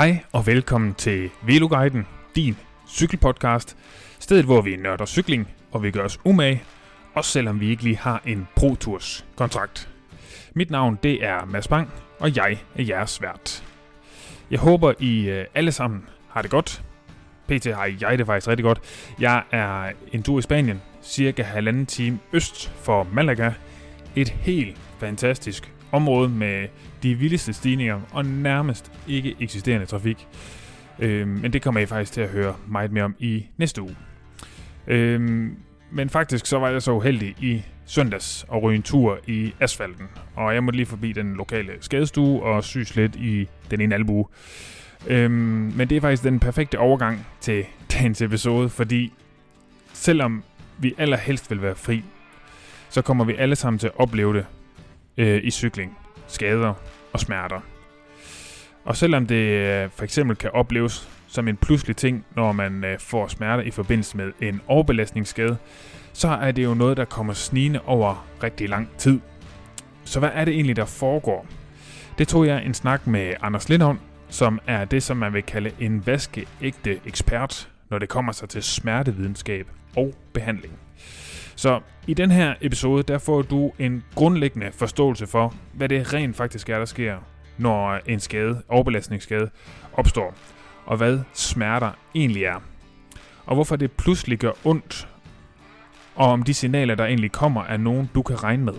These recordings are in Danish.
Hej og velkommen til Veloguiden, din cykelpodcast. Stedet, hvor vi nørder cykling, og vi gør os umage, også selvom vi ikke lige har en Pro Tours kontrakt. Mit navn det er Mads Bang, og jeg er jeres vært. Jeg håber, I øh, alle sammen har det godt. PT har jeg det faktisk rigtig godt. Jeg er en tur i Spanien, cirka halvanden time øst for Malaga. Et helt fantastisk område med de vildeste stigninger og nærmest ikke eksisterende trafik. Øh, men det kommer I faktisk til at høre meget mere om i næste uge. Øh, men faktisk så var jeg så uheldig i søndags og ryge en tur i asfalten. Og jeg måtte lige forbi den lokale skadestue og syes lidt i den ene albue. Øhm, men det er faktisk den perfekte overgang til dagens episode, fordi selvom vi allerhelst vil være fri, så kommer vi alle sammen til at opleve det øh, i cykling. Skader og smerter. Og selvom det øh, for eksempel kan opleves som en pludselig ting, når man øh, får smerter i forbindelse med en overbelastningsskade, så er det jo noget, der kommer snigende over rigtig lang tid. Så hvad er det egentlig, der foregår? Det tog jeg en snak med Anders Lindholm, som er det, som man vil kalde en vaskeægte ekspert, når det kommer sig til smertevidenskab og behandling. Så i den her episode, der får du en grundlæggende forståelse for, hvad det rent faktisk er, der sker, når en skade, overbelastningsskade, opstår, og hvad smerter egentlig er. Og hvorfor det pludselig gør ondt, og om de signaler, der egentlig kommer, er nogen, du kan regne med.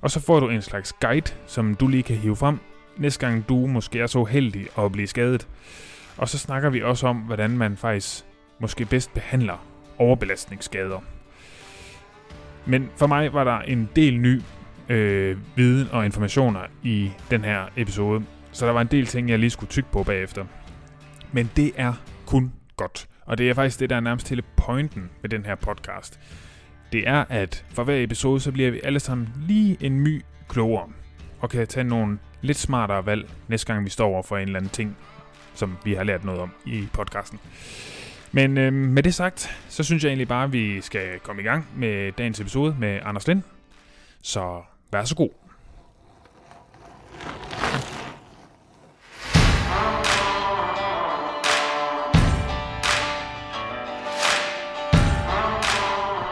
Og så får du en slags guide, som du lige kan hive frem, næste gang du måske er så heldig at blive skadet. Og så snakker vi også om, hvordan man faktisk måske bedst behandler overbelastningsskader. Men for mig var der en del ny øh, viden og informationer i den her episode, så der var en del ting, jeg lige skulle tykke på bagefter. Men det er kun godt. Og det er faktisk det, der er nærmest hele pointen med den her podcast. Det er, at for hver episode, så bliver vi alle sammen lige en my klogere. Og kan tage nogle lidt smartere valg, næste gang vi står over for en eller anden ting, som vi har lært noget om i podcasten. Men øh, med det sagt, så synes jeg egentlig bare, at vi skal komme i gang med dagens episode med Anders Lind. Så vær så god.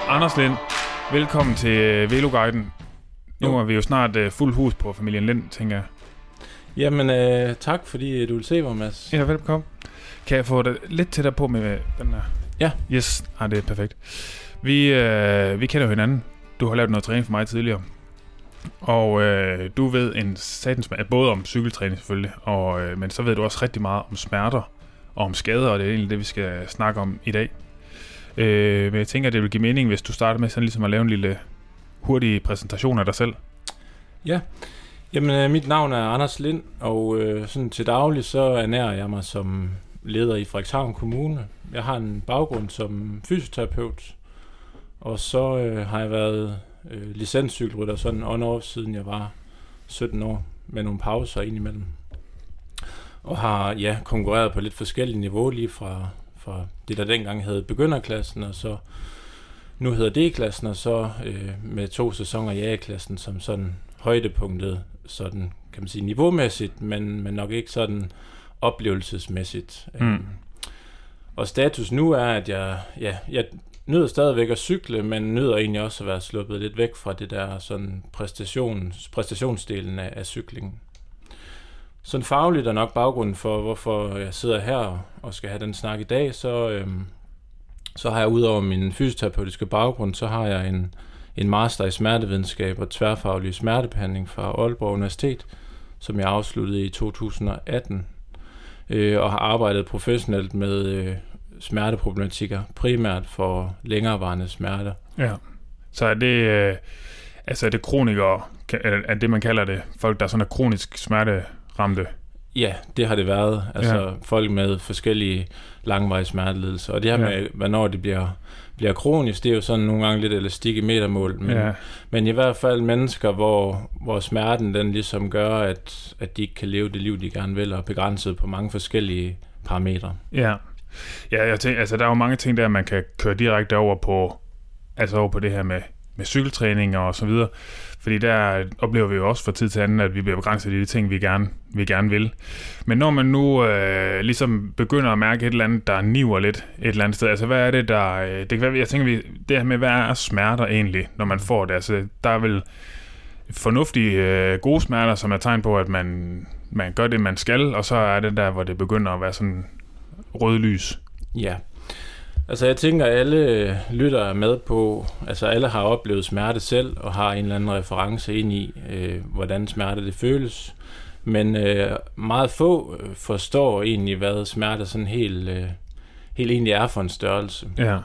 Anders Lind, velkommen til Veloguiden. Nu er vi jo snart uh, fuld hus på familien Lind, tænker jeg. Jamen, øh, tak fordi du vil se mig, Mads. Ja, velkommen. Kan jeg få det lidt tættere på med den her? Ja. Yes, ah, det er perfekt. Vi, øh, vi kender jo hinanden. Du har lavet noget træning for mig tidligere. Og øh, du ved en satans både om cykeltræning selvfølgelig, og, øh, men så ved du også rigtig meget om smerter og om skader, og det er egentlig det, vi skal snakke om i dag. Øh, men jeg tænker, det vil give mening, hvis du starter med sådan ligesom at lave en lille hurtig præsentation af dig selv. Ja, jamen øh, mit navn er Anders Lind, og øh, sådan til daglig så ernærer jeg mig som leder i Frederikshavn Kommune. Jeg har en baggrund som fysioterapeut, og så øh, har jeg været øh, licenscykelrytter sådan on-off, siden jeg var 17 år, med nogle pauser indimellem. Og har ja, konkurreret på lidt forskellige niveau, lige fra, fra det, der dengang hed begynderklassen, og så nu hedder D-klassen, og så øh, med to sæsoner i A-klassen som sådan højdepunktet, sådan kan man sige niveaumæssigt, men, men nok ikke sådan oplevelsesmæssigt. Mm. Øhm, og status nu er, at jeg, ja, jeg nyder stadigvæk at cykle, men nyder egentlig også at være sluppet lidt væk fra det der sådan præstations, præstationsdelen af, af cyklingen. Sådan fagligt er nok baggrunden for, hvorfor jeg sidder her og skal have den snak i dag, så, øhm, så har jeg udover min fysioterapeutiske baggrund, så har jeg en, en master i smertevidenskab og tværfaglig smertebehandling fra Aalborg Universitet, som jeg afsluttede i 2018, øh, og har arbejdet professionelt med øh, smerteproblematikker, primært for længerevarende smerter. Ja. Så er det, øh, altså er det kronikere, er det man kalder det, folk der sådan er kronisk smerteramte? Ja, det har det været. Altså Ja. ja. folk med forskellige langvarige smertelidelser. Og det her Ja. med, hvornår det bliver, bliver kronisk, det er jo sådan nogle gange lidt elastik i metermål. Men, Ja. men i hvert fald mennesker, hvor, hvor smerten den ligesom gør, at, at de ikke kan leve det liv, de gerne vil, og er begrænset på mange forskellige parametre. Ja. Ja, jeg tænker, altså der er jo mange ting der, man kan køre direkte over på, altså over på det her med, med cykeltræning og så videre. Fordi der oplever vi jo også fra tid til anden, at vi bliver begrænset i de ting, vi gerne, vi gerne vil. Men når man nu øh, ligesom begynder at mærke et eller andet, der niver lidt et eller andet sted, altså hvad er det, der... Øh, det kan være, jeg tænker, vi, det her med, hvad er smerter egentlig, når man får det? Altså, der er vel fornuftige, øh, gode smerter, som er tegn på, at man, man gør det, man skal, og så er det der, hvor det begynder at være sådan rød lys. Ja, Altså jeg tænker, at alle lytter er med på, altså alle har oplevet smerte selv, og har en eller anden reference ind i, øh, hvordan smerte det føles. Men øh, meget få øh, forstår egentlig, hvad smerte sådan helt, øh, helt egentlig er for en størrelse. Ja.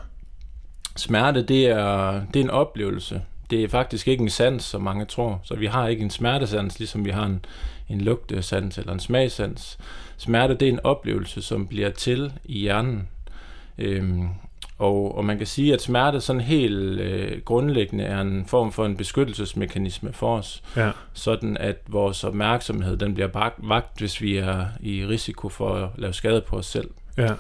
Smerte, det er, det er en oplevelse. Det er faktisk ikke en sans, som mange tror. Så vi har ikke en smertesans, ligesom vi har en, en lugtesans eller en smagsans. Smerte, det er en oplevelse, som bliver til i hjernen Øhm, og, og man kan sige, at smerte sådan helt øh, grundlæggende er en form for en beskyttelsesmekanisme for os, ja. sådan at vores opmærksomhed den bliver vagt, hvis vi er i risiko for at lave skade på os selv. Ja.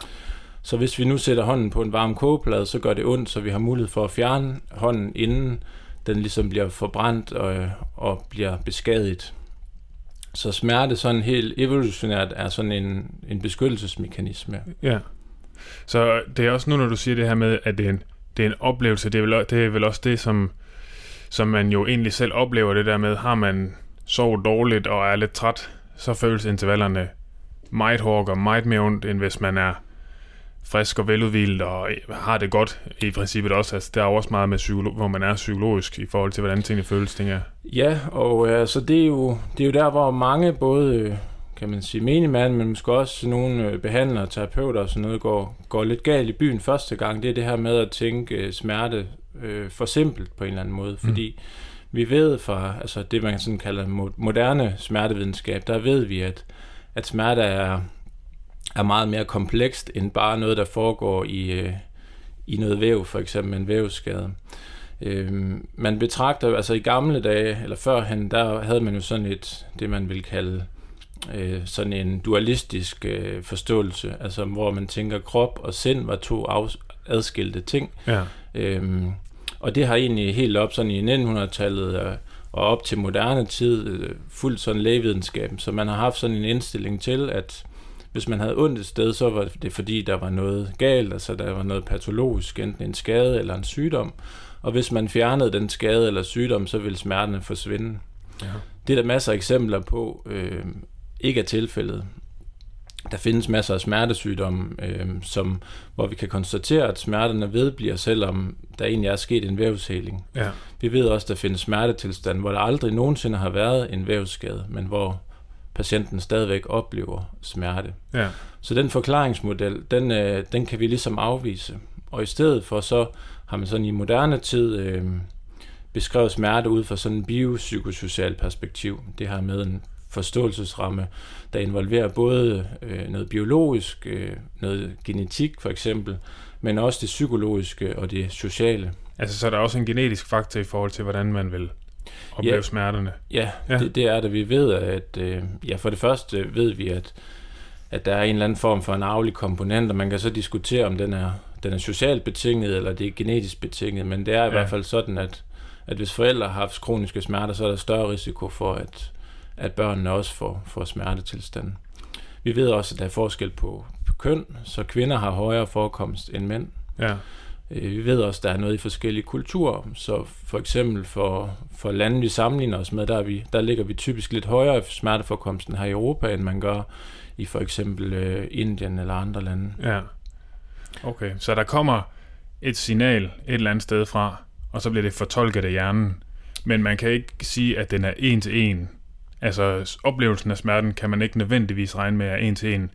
Så hvis vi nu sætter hånden på en varm kogeplade, så gør det ondt, så vi har mulighed for at fjerne hånden, inden den ligesom bliver forbrændt og, og bliver beskadiget. Så smerte sådan helt evolutionært er sådan en, en beskyttelsesmekanisme. Ja. Så det er også nu, når du siger det her med, at det er en, det er en oplevelse, det er, vel, det er vel også det, som, som man jo egentlig selv oplever det der med, har man sovet dårligt og er lidt træt, så føles intervallerne meget hårdt og meget mere ondt, end hvis man er frisk og veludvildt og øh, har det godt i princippet også. Altså, der er også meget med psykolo- hvor man er psykologisk i forhold til, hvordan tingene føles, tænker jeg. Ja, og altså, det, er jo, det er jo der, hvor mange både øh, kan man sige, menigmand, men måske også nogle øh, behandlere, terapeuter og sådan noget, går, går lidt galt i byen første gang. Det er det her med at tænke øh, smerte øh, for simpelt på en eller anden måde, mm. fordi vi ved fra altså det, man sådan kalder moderne smertevidenskab, der ved vi, at, at smerte er, er meget mere komplekst end bare noget, der foregår i, øh, i noget væv, for eksempel en vævskade. Øh, man betragter, altså i gamle dage, eller førhen, der havde man jo sådan et, det man vil kalde øh, sådan en dualistisk øh, forståelse, altså hvor man tænker krop og sind var to af, adskilte ting. Ja. Øhm, og det har egentlig helt op sådan i 1900-tallet og, og op til moderne tid øh, fuldt sådan lægevidenskaben, så man har haft sådan en indstilling til, at hvis man havde ondt et sted, så var det fordi, der var noget galt, altså der var noget patologisk, enten en skade eller en sygdom. Og hvis man fjernede den skade eller sygdom, så ville smertene forsvinde. Ja. Det er der masser af eksempler på, øh, ikke er tilfældet. Der findes masser af smertesygdomme, øh, som, hvor vi kan konstatere, at smerterne vedbliver, selvom der egentlig er sket en vævshæling. Ja. Vi ved også, at der findes smertetilstand, hvor der aldrig nogensinde har været en vævsskade, men hvor patienten stadigvæk oplever smerte. Ja. Så den forklaringsmodel, den, øh, den kan vi ligesom afvise. Og i stedet for så har man sådan i moderne tid øh, beskrevet smerte ud fra sådan en biopsykosocial perspektiv. Det har med en forståelsesramme, der involverer både øh, noget biologisk, øh, noget genetik for eksempel, men også det psykologiske og det sociale. Altså, så er der også en genetisk faktor i forhold til, hvordan man vil opleve ja, smerterne? Ja, ja. Det, det er det. Vi ved, at øh, ja, for det første ved vi, at, at der er en eller anden form for en arvelig komponent, og man kan så diskutere, om den er, den er socialt betinget, eller det er genetisk betinget, men det er i ja. hvert fald sådan, at, at hvis forældre har haft kroniske smerter, så er der større risiko for, at, at børnene også får, får smertetilstand. Vi ved også, at der er forskel på, på køn, så kvinder har højere forekomst end mænd. Ja. Øh, vi ved også, at der er noget i forskellige kulturer, så for eksempel for, for lande, vi sammenligner os med, der, er vi, der ligger vi typisk lidt højere i smerteforekomsten her i Europa, end man gør i for eksempel øh, Indien eller andre lande. Ja. Okay, så der kommer et signal et eller andet sted fra, og så bliver det fortolket af hjernen. Men man kan ikke sige, at den er en til en Altså, oplevelsen af smerten kan man ikke nødvendigvis regne med er en til en,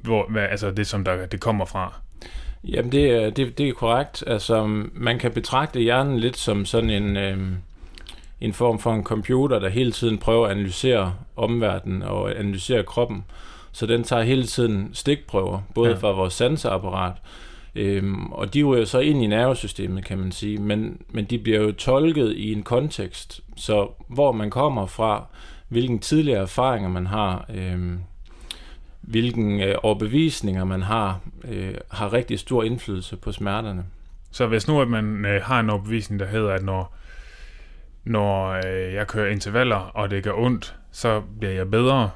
hvor, hvad, altså det, som der, det kommer fra. Jamen, det er, det, det er korrekt. Altså, man kan betragte hjernen lidt som sådan en, øh, en form for en computer, der hele tiden prøver at analysere omverdenen og analysere kroppen. Så den tager hele tiden stikprøver, både ja. fra vores sanseapparat, Øhm, og de ryger så ind i nervesystemet, kan man sige, men, men de bliver jo tolket i en kontekst, så hvor man kommer fra, hvilken tidligere erfaringer man har, øhm, hvilken øh, overbevisninger man har, øh, har rigtig stor indflydelse på smerterne. Så hvis nu at man øh, har en opbevisning, der hedder, at når, når øh, jeg kører intervaller, og det gør ondt, så bliver jeg bedre,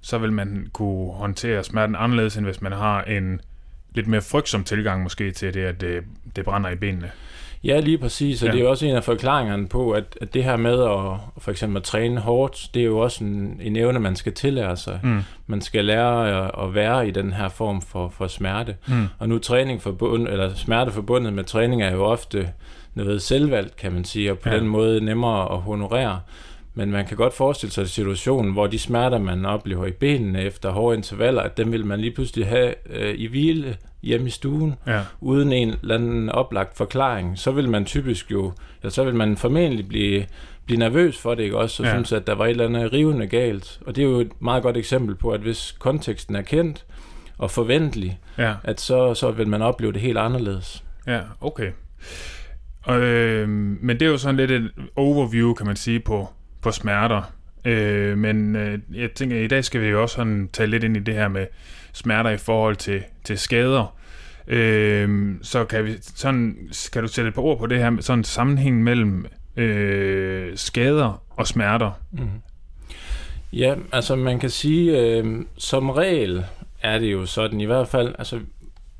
så vil man kunne håndtere smerten anderledes, end hvis man har en lidt mere frygtsom tilgang måske til det, at det, det brænder i benene. Ja, lige præcis, og ja. det er jo også en af forklaringerne på, at, at det her med at for eksempel at træne hårdt, det er jo også en, en evne, man skal tillære sig. Mm. Man skal lære at, at være i den her form for, for smerte. Mm. Og nu træning forbund, eller smerte forbundet med træning er jo ofte noget selvvalgt, kan man sige, og på ja. den måde nemmere at honorere. Men man kan godt forestille sig situationen, hvor de smerter, man oplever i benene efter hårde intervaller, at dem vil man lige pludselig have øh, i hvile hjemme i stuen, ja. uden en eller anden oplagt forklaring. Så vil man typisk jo, eller så vil man formentlig blive, blive nervøs for det, ikke også? Og ja. synes, at der var et eller andet rivende galt. Og det er jo et meget godt eksempel på, at hvis konteksten er kendt og forventelig, ja. at så, så vil man opleve det helt anderledes. Ja, okay. Øh, men det er jo sådan lidt et overview, kan man sige, på, på smerter. Øh, men øh, jeg tænker, at i dag skal vi jo også sådan tage lidt ind i det her med smerter i forhold til, til skader. Øh, så kan, vi, sådan, kan du sætte et par ord på det her med sådan sammenhæng mellem øh, skader og smerter? Mm. Ja, altså man kan sige, øh, som regel er det jo sådan, i hvert fald, altså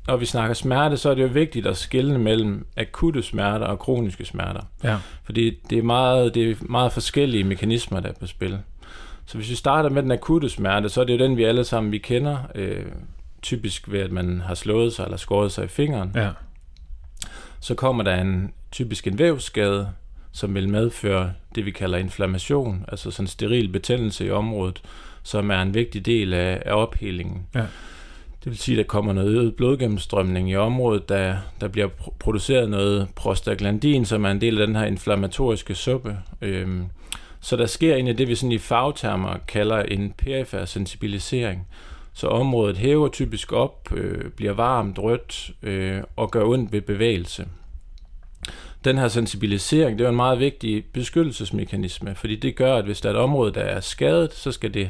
når vi snakker smerte, så er det jo vigtigt at skelne mellem akutte smerter og kroniske smerter. Ja. Fordi det er, meget, det er meget forskellige mekanismer, der er på spil. Så hvis vi starter med den akutte smerte, så er det jo den, vi alle sammen vi kender. Øh, typisk ved, at man har slået sig eller skåret sig i fingeren. Ja. Så kommer der en typisk en vævsskade, som vil medføre det, vi kalder inflammation, altså sådan en steril betændelse i området, som er en vigtig del af, af ophelingen. Ja. Det vil sige, at der kommer noget øget blodgennemstrømning i området, der, der bliver produceret noget prostaglandin, som er en del af den her inflammatoriske suppe. Øhm, så der sker egentlig det, vi sådan i fagtermer kalder en perifer sensibilisering. Så området hæver typisk op, øh, bliver varmt, rødt øh, og gør ondt ved bevægelse. Den her sensibilisering, det er en meget vigtig beskyttelsesmekanisme, fordi det gør, at hvis der er et område, der er skadet, så skal det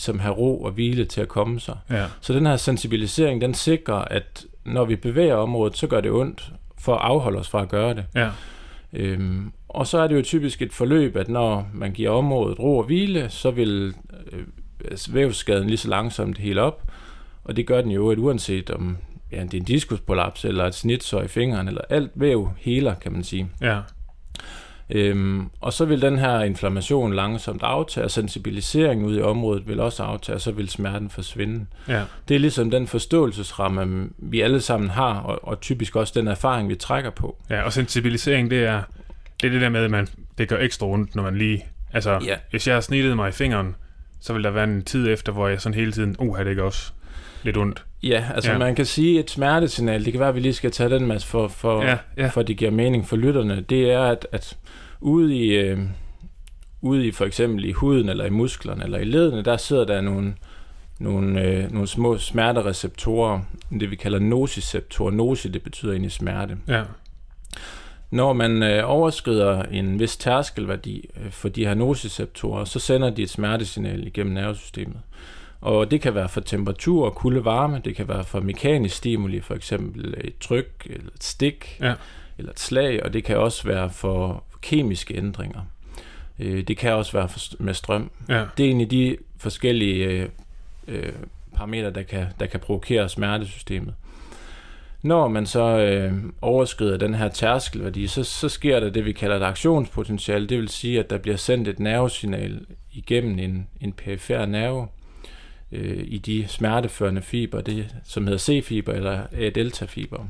ligesom have ro og hvile til at komme sig. Ja. Så den her sensibilisering, den sikrer, at når vi bevæger området, så gør det ondt for at afholde os fra at gøre det. Ja. Øhm, og så er det jo typisk et forløb, at når man giver området ro og hvile, så vil øh, vævsskaden lige så langsomt hele op, og det gør den jo, at uanset om ja, det er en diskusprolaps eller et snitsår i fingeren, eller alt væv heler, kan man sige. Ja. Øhm, og så vil den her inflammation langsomt aftage, og sensibiliseringen ud i området vil også aftage, og så vil smerten forsvinde. Ja. Det er ligesom den forståelsesramme, vi alle sammen har, og, og typisk også den erfaring, vi trækker på. Ja, og sensibilisering, det er det, er det der med, at man, det gør ekstra ondt, når man lige... Altså, ja. hvis jeg har snittet mig i fingeren, så vil der være en tid efter, hvor jeg sådan hele tiden, uh, har det ikke også lidt ondt. Ja, altså ja. man kan sige, et smertesignal, det kan være, at vi lige skal tage den med, for, for, ja, ja. for det giver mening for lytterne, det er, at, at ude i, øh, ude i for eksempel i huden, eller i musklerne, eller i ledene, der sidder der nogle, nogle, øh, nogle små smertereceptorer, det vi kalder nociceptorer. Noci, det betyder egentlig smerte. Ja. Når man øh, overskrider en vis tærskelværdi øh, for de her nociceptorer, så sender de et smertesignal igennem nervesystemet. Og det kan være for temperatur, kulde, varme, det kan være for mekanisk stimuli, for eksempel et tryk, eller et stik, ja. Eller et slag, og det kan også være for kemiske ændringer. Øh, det kan også være med strøm. Ja. Det er egentlig de forskellige øh, øh, parametre, der kan, der kan provokere smertesystemet. Når man så øh, overskrider den her tærskelværdi, så, så sker der det, vi kalder et aktionspotentiale. Det vil sige, at der bliver sendt et nervesignal igennem en, en perifer nerve øh, i de smerteførende fiber, det, som hedder C-fiber eller A-delta-fiber.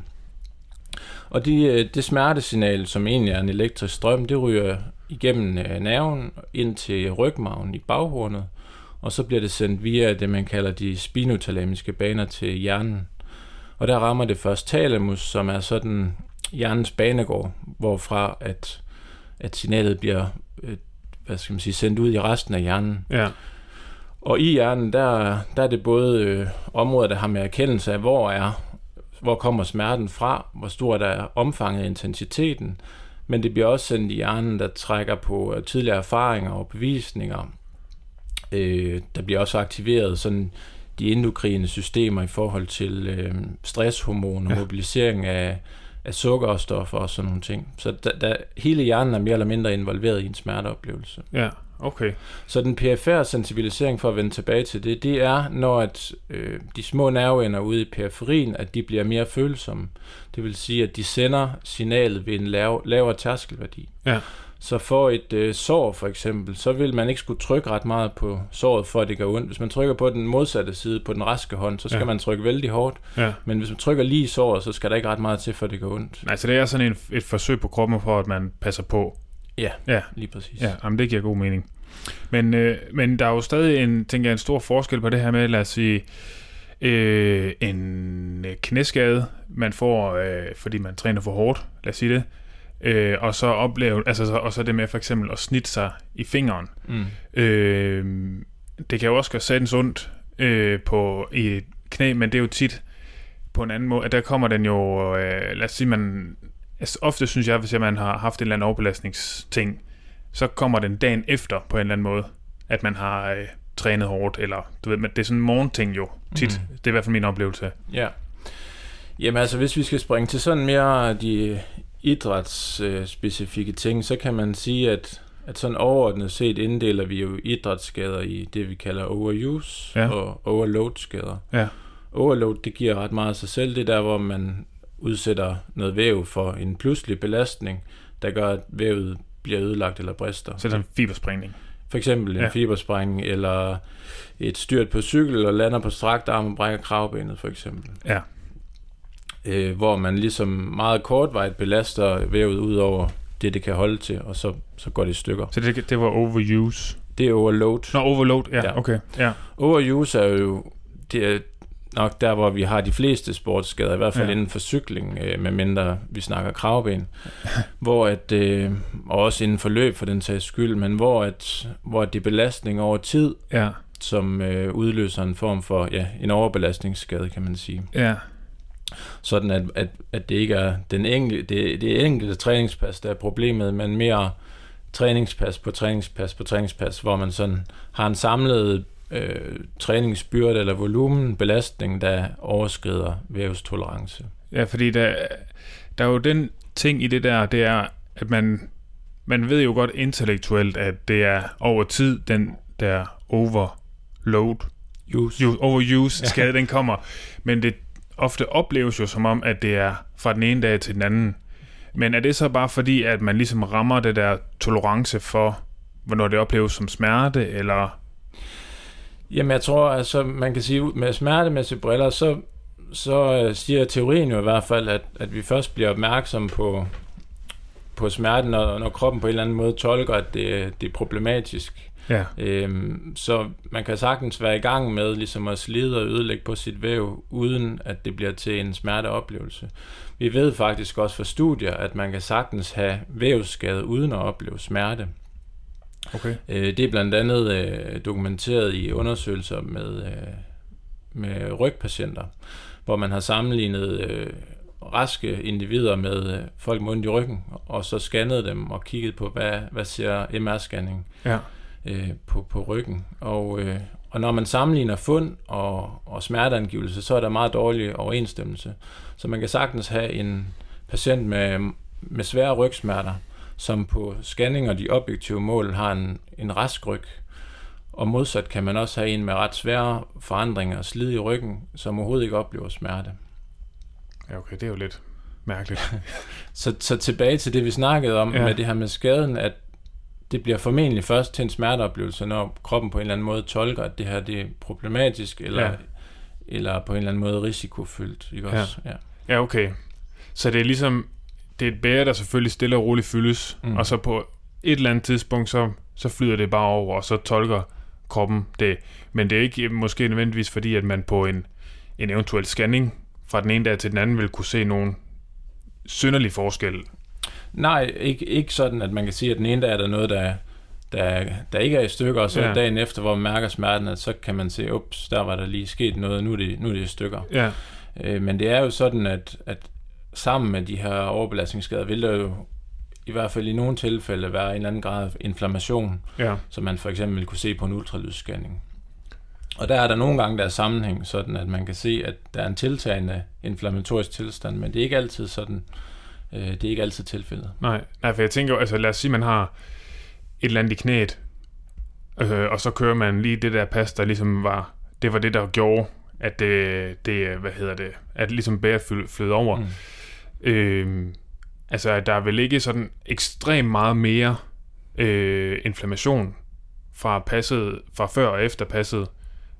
Og de, øh, det smertesignal, som egentlig er en elektrisk strøm, det ryger igennem øh, nerven ind til rygmagen i baghornet, og så bliver det sendt via det, man kalder de spinotalamiske baner til hjernen. Og der rammer det først thalamus, som er sådan hjernens banegård, hvorfra at, at signalet bliver øh, hvad skal man sige, sendt ud i resten af hjernen. Ja. Og i hjernen, der, der er det både øh, områder, der har med erkendelse af, hvor er hvor kommer smerten fra, hvor stor er omfanget af intensiteten, men det bliver også sendt i hjernen, der trækker på øh, tidligere erfaringer og bevisninger. Øh, der bliver også aktiveret sådan de endokrine systemer i forhold til øh, stresshormoner, ja. mobilisering af, af sukkerstoffer og sådan nogle ting. Så da, da, hele hjernen er mere eller mindre involveret i en smerteoplevelse. Ja, okay. Så den perifære sensibilisering, for at vende tilbage til det, det er, når at, øh, de små nerveender ude i periferien, at de bliver mere følsomme. Det vil sige, at de sender signalet ved en lav, lavere tærskelværdi. Ja. Så for et øh, sår for eksempel, så vil man ikke skulle trykke ret meget på såret, for at det gør ondt. Hvis man trykker på den modsatte side, på den raske hånd, så skal Ja. man trykke vældig hårdt. Ja. Men hvis man trykker lige i såret, så skal der ikke ret meget til, for at det gør ondt. Altså det er sådan en, et forsøg på kroppen for, at man passer på. Ja, Ja, lige præcis. ja jamen, det giver god mening. Men, øh, men der er jo stadig en, tænker jeg, en stor forskel på det her med, lad os sige, øh, en øh, knæskade, man får, øh, fordi man træner for hårdt, lad os sige det, øh, og så opleve, altså, så- og så det med for eksempel at snitte sig i fingeren. Mm. Øh, det kan jo også gøre satans ondt øh, på, i et knæ, men det er jo tit på en anden måde, at der kommer den jo, øh, lad os sige, man, altså ofte synes jeg, hvis man har haft en eller anden overbelastningsting, så kommer den dagen efter på en eller anden måde, at man har øh, trænet hårdt, eller du ved, men det er sådan en morgenting jo, tit. Mm. Det er i hvert fald min oplevelse. Ja. Jamen altså, hvis vi skal springe til sådan mere de idrætsspecifikke ting, så kan man sige, at, at sådan overordnet set inddeler vi jo idrætsskader i det, vi kalder overuse Ja. og overload-skader. Ja. Overload, det giver ret meget af sig selv. Det er der, hvor man udsætter noget væv for en pludselig belastning, der gør, at vævet bliver ødelagt eller brister. Så er der en fibersprængning. For eksempel en Ja. fibersprængning, eller et styrt på cykel, og lander på strakt arm og brækker kravbenet, for eksempel. Ja. Øh, hvor man ligesom meget kortvarigt belaster vævet ud over det, det kan holde til, og så, så går det i stykker. Så det, det var overuse. Det er overload. Nå, overload, ja, Ja. okay. Ja, Overuse er jo det er nok der, hvor vi har de fleste sportsskader, i hvert fald Ja. inden for cykling, øh, medmindre vi snakker kravben, hvor at, øh, og også inden for løb for den sags skyld, men hvor, at, hvor det er belastning over tid, ja, som øh, udløser en form for ja, en overbelastningsskade, kan man sige. ja, Sådan at, at, at det ikke er den enkelte, det, det enkelte træningspas, der er problemet, men mere træningspas på træningspas på træningspas, hvor man sådan har en samlet øh, træningsbyrde eller volumen, belastning, der overskrider vævstolerance. Ja, fordi der, der er jo den ting i det der, det er, at man, man ved jo godt intellektuelt, at det er over tid, den der overload, Use. use, overuse skade, den kommer. Men det ofte opleves jo som om, at det er fra den ene dag til den anden. Men er det så bare fordi, at man ligesom rammer det der tolerance for, hvornår det opleves som smerte, eller... Jamen jeg tror, altså man kan sige, med smertemæssige briller, så, så øh, siger teorien jo i hvert fald, at, at vi først bliver opmærksom på, på smerten, når, når kroppen på en eller anden måde tolker, at det, det er problematisk. Ja, Øhm, så man kan sagtens være i gang med ligesom at slide og ødelægge på sit væv, uden at det bliver til en smerteoplevelse. Vi ved faktisk også fra studier, at man kan sagtens have vævsskade uden at opleve smerte. Okay. Øh, det er blandt andet øh, dokumenteret i undersøgelser med, øh, med rygpatienter, hvor man har sammenlignet øh, raske individer med øh, folk med ondt i ryggen, og så scannet dem og kigget på, hvad, hvad ser MR-scanning Ja, øh, på, på ryggen. Og, øh, og når man sammenligner fund og, og smerteangivelse, så er der meget dårlig overensstemmelse. Så man kan sagtens have en patient med, med svære rygsmerter, som på scanning og de objektive mål har en, en rask ryg. Og modsat kan man også have en med ret svære forandringer og slid i ryggen, som overhovedet ikke oplever smerte. ja okay, det er jo lidt mærkeligt. Så, så tilbage til det, vi snakkede om Ja. med det her med skaden, at det bliver formentlig først til en smerteoplevelse, når kroppen på en eller anden måde tolker, at det her det er problematisk, eller, Ja. eller på en eller anden måde risikofyldt. Ikke også? Ja. Ja, okay. Så det er ligesom, det er et bære, der selvfølgelig stille og roligt fyldes, mm. Og så på et eller andet tidspunkt, så, så flyder det bare over, og så tolker kroppen det. Men det er ikke måske nødvendigvis fordi, at man på en, en eventuel scanning fra den ene dag til den anden vil kunne se nogen synderlig forskel. Nej, ikke, ikke sådan, at man kan sige, at den ene dag er der noget, der, der, der ikke er i stykker, og så ja. dagen efter, hvor man mærker smerten, at så kan man se, ups, der var der lige sket noget, nu er det, nu er det i stykker. Ja, Øh, men det er jo sådan, at, at sammen med de her overbelastningsskader, vil der jo i hvert fald i nogle tilfælde være en eller anden grad af inflammation, ja, som man for eksempel vil kunne se på en ultralydsscanning. Og der er der nogle gange, der er sammenhæng, sådan at man kan se, at der er en tiltagende inflammatorisk tilstand, men det er ikke altid sådan. Øh, det er ikke altid tilfældet. Nej, nej, for jeg tænker, altså lad os sige, man har et eller andet i knæet, øh, og så kører man lige det der pas, der ligesom var, det var det, der gjorde, at det, det hvad hedder det, at ligesom bære flød over. Mm. Øh, altså, der er vel ikke sådan ekstremt meget mere øh, inflammation fra passet, fra før og efter passet,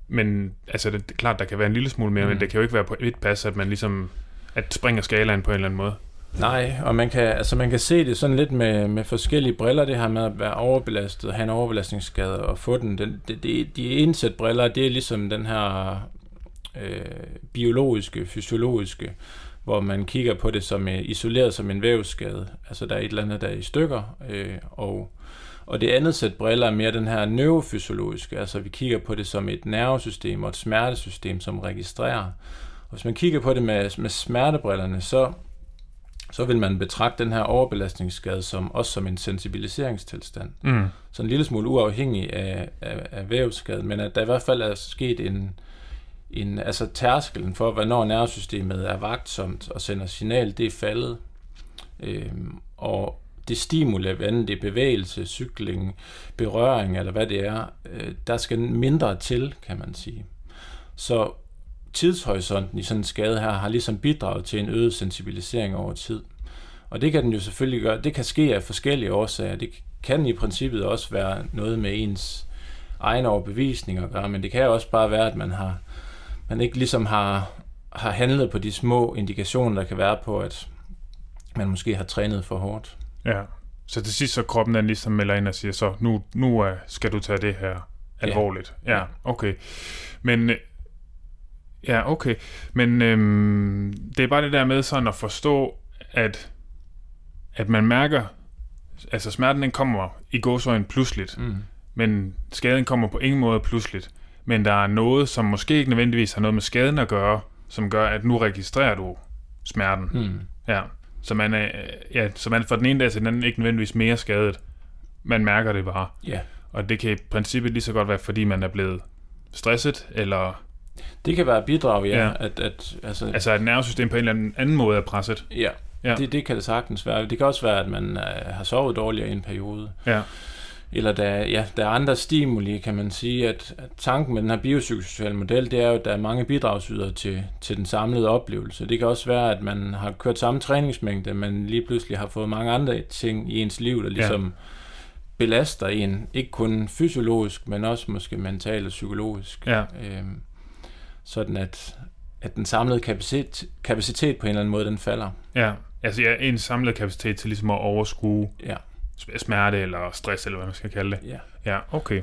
men altså, det er klart, der kan være en lille smule mere, mm. men det kan jo ikke være på et pas, at man ligesom, at springer skalaen på en eller anden måde. Nej, og man kan, altså man kan se det sådan lidt med, med forskellige briller, det her med at være overbelastet, have en overbelastningsskade og få den. den det, det, de indsæt briller, det er ligesom den her øh, biologiske, fysiologiske, hvor man kigger på det som isoleret som en vævsskade. Altså der er et eller andet, der er i stykker, øh, og og det andet sæt briller er mere den her neurofysiologiske, altså vi kigger på det som et nervesystem og et smertesystem, som registrerer. Og hvis man kigger på det med, med smertebrillerne, så, så vil man betragte den her overbelastningsskade som også som en sensibiliseringstilstand. Mm. Så en lille smule uafhængig af, af, af vævsskade, men at der i hvert fald er sket en, en altså tærskelen for, hvornår nervesystemet er vagtsomt og sender signal, det er faldet. Øhm, og det stimuli, hvad det er bevægelse, cykling, berøring eller hvad det er, øh, der skal mindre til, kan man sige. Så tidshorisonten i sådan en skade her har ligesom bidraget til en øget sensibilisering over tid. Og det kan den jo selvfølgelig gøre. Det kan ske af forskellige årsager. Det kan i princippet også være noget med ens egen overbevisning at gøre, men det kan også bare være, at man har man ikke ligesom har, har handlet på de små indikationer, der kan være på, at man måske har trænet for hårdt. Ja, så til sidst så kroppen den ligesom melder ind og siger, så nu, nu uh, skal du tage det her alvorligt. Ja, ja okay. Men øh, Ja, okay. Men øhm, det er bare det der med sådan at forstå, at, at man mærker, altså smerten den kommer i gåsøjne pludseligt, mm. men skaden kommer på ingen måde pludseligt. Men der er noget, som måske ikke nødvendigvis har noget med skaden at gøre, som gør, at nu registrerer du smerten. Mm. Ja. Så man, er, ja, så man fra den ene dag til den anden ikke nødvendigvis mere skadet. Man mærker det bare. Ja. Og det kan i princippet lige så godt være, fordi man er blevet stresset, eller... Det kan være bidrag, ja. ja. At, at, altså, altså at nervesystem på en eller anden, anden måde er presset. Ja, ja. Det, det kan det sagtens være. Det kan også være, at man uh, har sovet dårligere i en periode. Ja eller der, ja, der er andre stimuli, kan man sige, at, at tanken med den her biopsykosociale model, det er jo, at der er mange bidragsyder til, til den samlede oplevelse. Det kan også være, at man har kørt samme træningsmængde, men lige pludselig har fået mange andre ting i ens liv, der ligesom ja. belaster en, ikke kun fysiologisk, men også måske mentalt og psykologisk. Ja. Øhm, sådan at, at den samlede kapacitet, kapacitet på en eller anden måde, den falder. Ja, altså ja, en samlet kapacitet til ligesom at overskue ja smerte eller stress, eller hvad man skal kalde det. Ja. Ja, okay.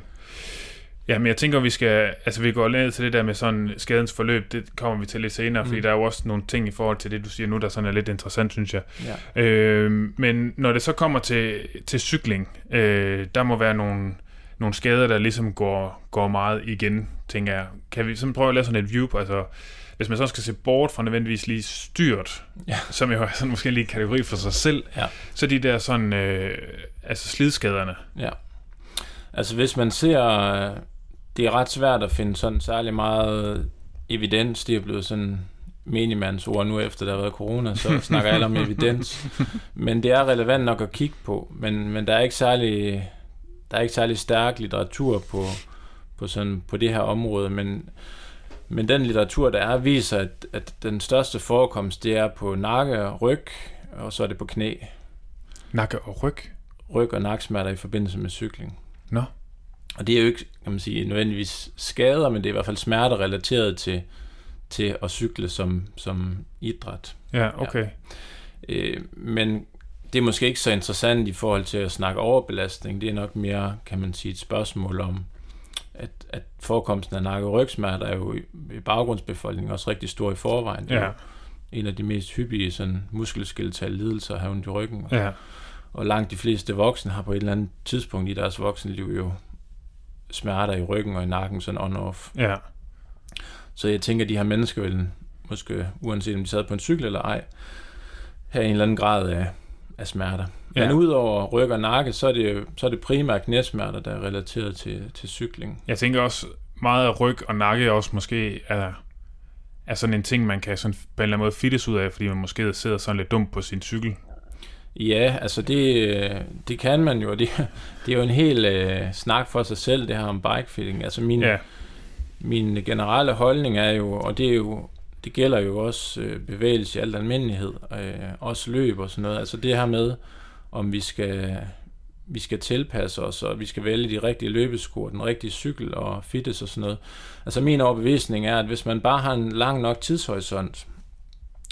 Ja, men jeg tænker, vi skal, altså vi går ned til det der med sådan skadens forløb, det kommer vi til lidt senere, mm. fordi der er jo også nogle ting i forhold til det, du siger nu, der sådan er lidt interessant, synes jeg. Ja. Øh, men når det så kommer til, til cykling, øh, der må være nogle, nogle skader, der ligesom går, går meget igen, tænker jeg. Kan vi sådan prøve at lave sådan et view på, altså hvis man så skal se bort fra nødvendigvis lige styrt, ja. som jo er sådan måske lige en kategori for sig selv, ja. så de der sådan, øh, altså slidskaderne. Ja. Altså hvis man ser, det er ret svært at finde sådan særlig meget evidens, det er blevet sådan minimands ord nu efter der har været corona, så snakker alle om evidens. Men det er relevant nok at kigge på, men, men der er ikke særlig, der er ikke særlig stærk litteratur på, på, sådan, på det her område, men men den litteratur, der er, viser, at, at den største forekomst, det er på nakke og ryg, og så er det på knæ. Nakke og ryg? Ryg og naksmerter i forbindelse med cykling. Nå. Og det er jo ikke, kan man sige, nødvendigvis skader, men det er i hvert fald smerter relateret til, til at cykle som, som idræt. Ja, okay. Ja. Øh, men det er måske ikke så interessant i forhold til at snakke overbelastning. Det er nok mere, kan man sige, et spørgsmål om, at, at forekomsten af nakke- og rygsmerter er jo i, i baggrundsbefolkningen også rigtig stor i forvejen. Det er ja. en af de mest hyppige sådan, muskelskelettale lidelser ondt i ryggen. Ja. Og langt de fleste voksne har på et eller andet tidspunkt i deres voksenliv jo smerter i ryggen og i nakken, sådan on-off. Ja. Så jeg tænker, at de her mennesker vil måske, uanset om de sad på en cykel eller ej, have en eller anden grad af, af smerter. Ja. Men udover ryg og nakke, så er det, så er det primært knæsmerter, der er relateret til, til cykling. Jeg tænker også, meget af ryg og nakke også måske er, er sådan en ting, man kan sådan på en eller anden måde fittes ud af, fordi man måske sidder sådan lidt dumt på sin cykel. Ja, altså det, det kan man jo, det, det er jo en hel øh, snak for sig selv, det her om bikefitting. Altså min, Ja, min generelle holdning er jo, og det er jo, det gælder jo også øh, bevægelse i al almindelighed, øh, også løb og sådan noget. Altså det her med, om vi skal, vi skal tilpasse os, og vi skal vælge de rigtige løbesko, den rigtige cykel og fitness og sådan noget. Altså min overbevisning er, at hvis man bare har en lang nok tidshorisont,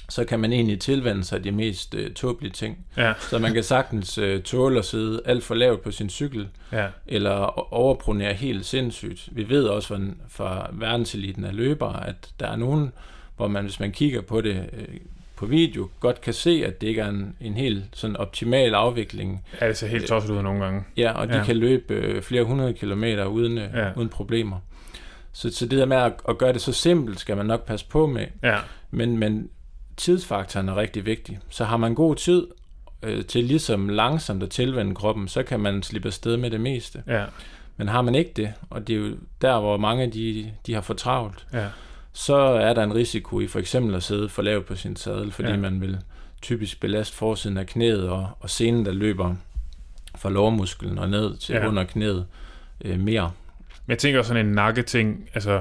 så kan man egentlig tilvende sig de mest øh, tåbelige ting. ja, Så man kan sagtens øh, tåle at sidde alt for lavt på sin cykel, ja, eller overpronere helt sindssygt. Vi ved også fra, fra verdenseliten af løbere, at der er nogen, hvor man, hvis man kigger på det øh, på video, godt kan se, at det ikke er en, en helt sådan optimal afvikling. ja det ser helt tosset ud nogle gange. Ja, og de Ja. kan løbe øh, flere hundrede kilometer uden, øh, ja. uden problemer. Så, så det der med at, at gøre det så simpelt, skal man nok passe på med. Ja, Men, men tidsfaktoren er rigtig vigtig. Så har man god tid øh, til ligesom langsomt at tilvende kroppen, så kan man slippe afsted med det meste. ja, Men har man ikke det, og det er jo der, hvor mange de, de har for travlt, ja, så er der en risiko i for eksempel at sidde for lavt på sin sadel, fordi Ja. man vil typisk belaste forsiden af knæet, og, og senen, der løber fra lårmusklen og ned til Ja. under knæet øh, mere. Men jeg tænker også sådan en nakketing, altså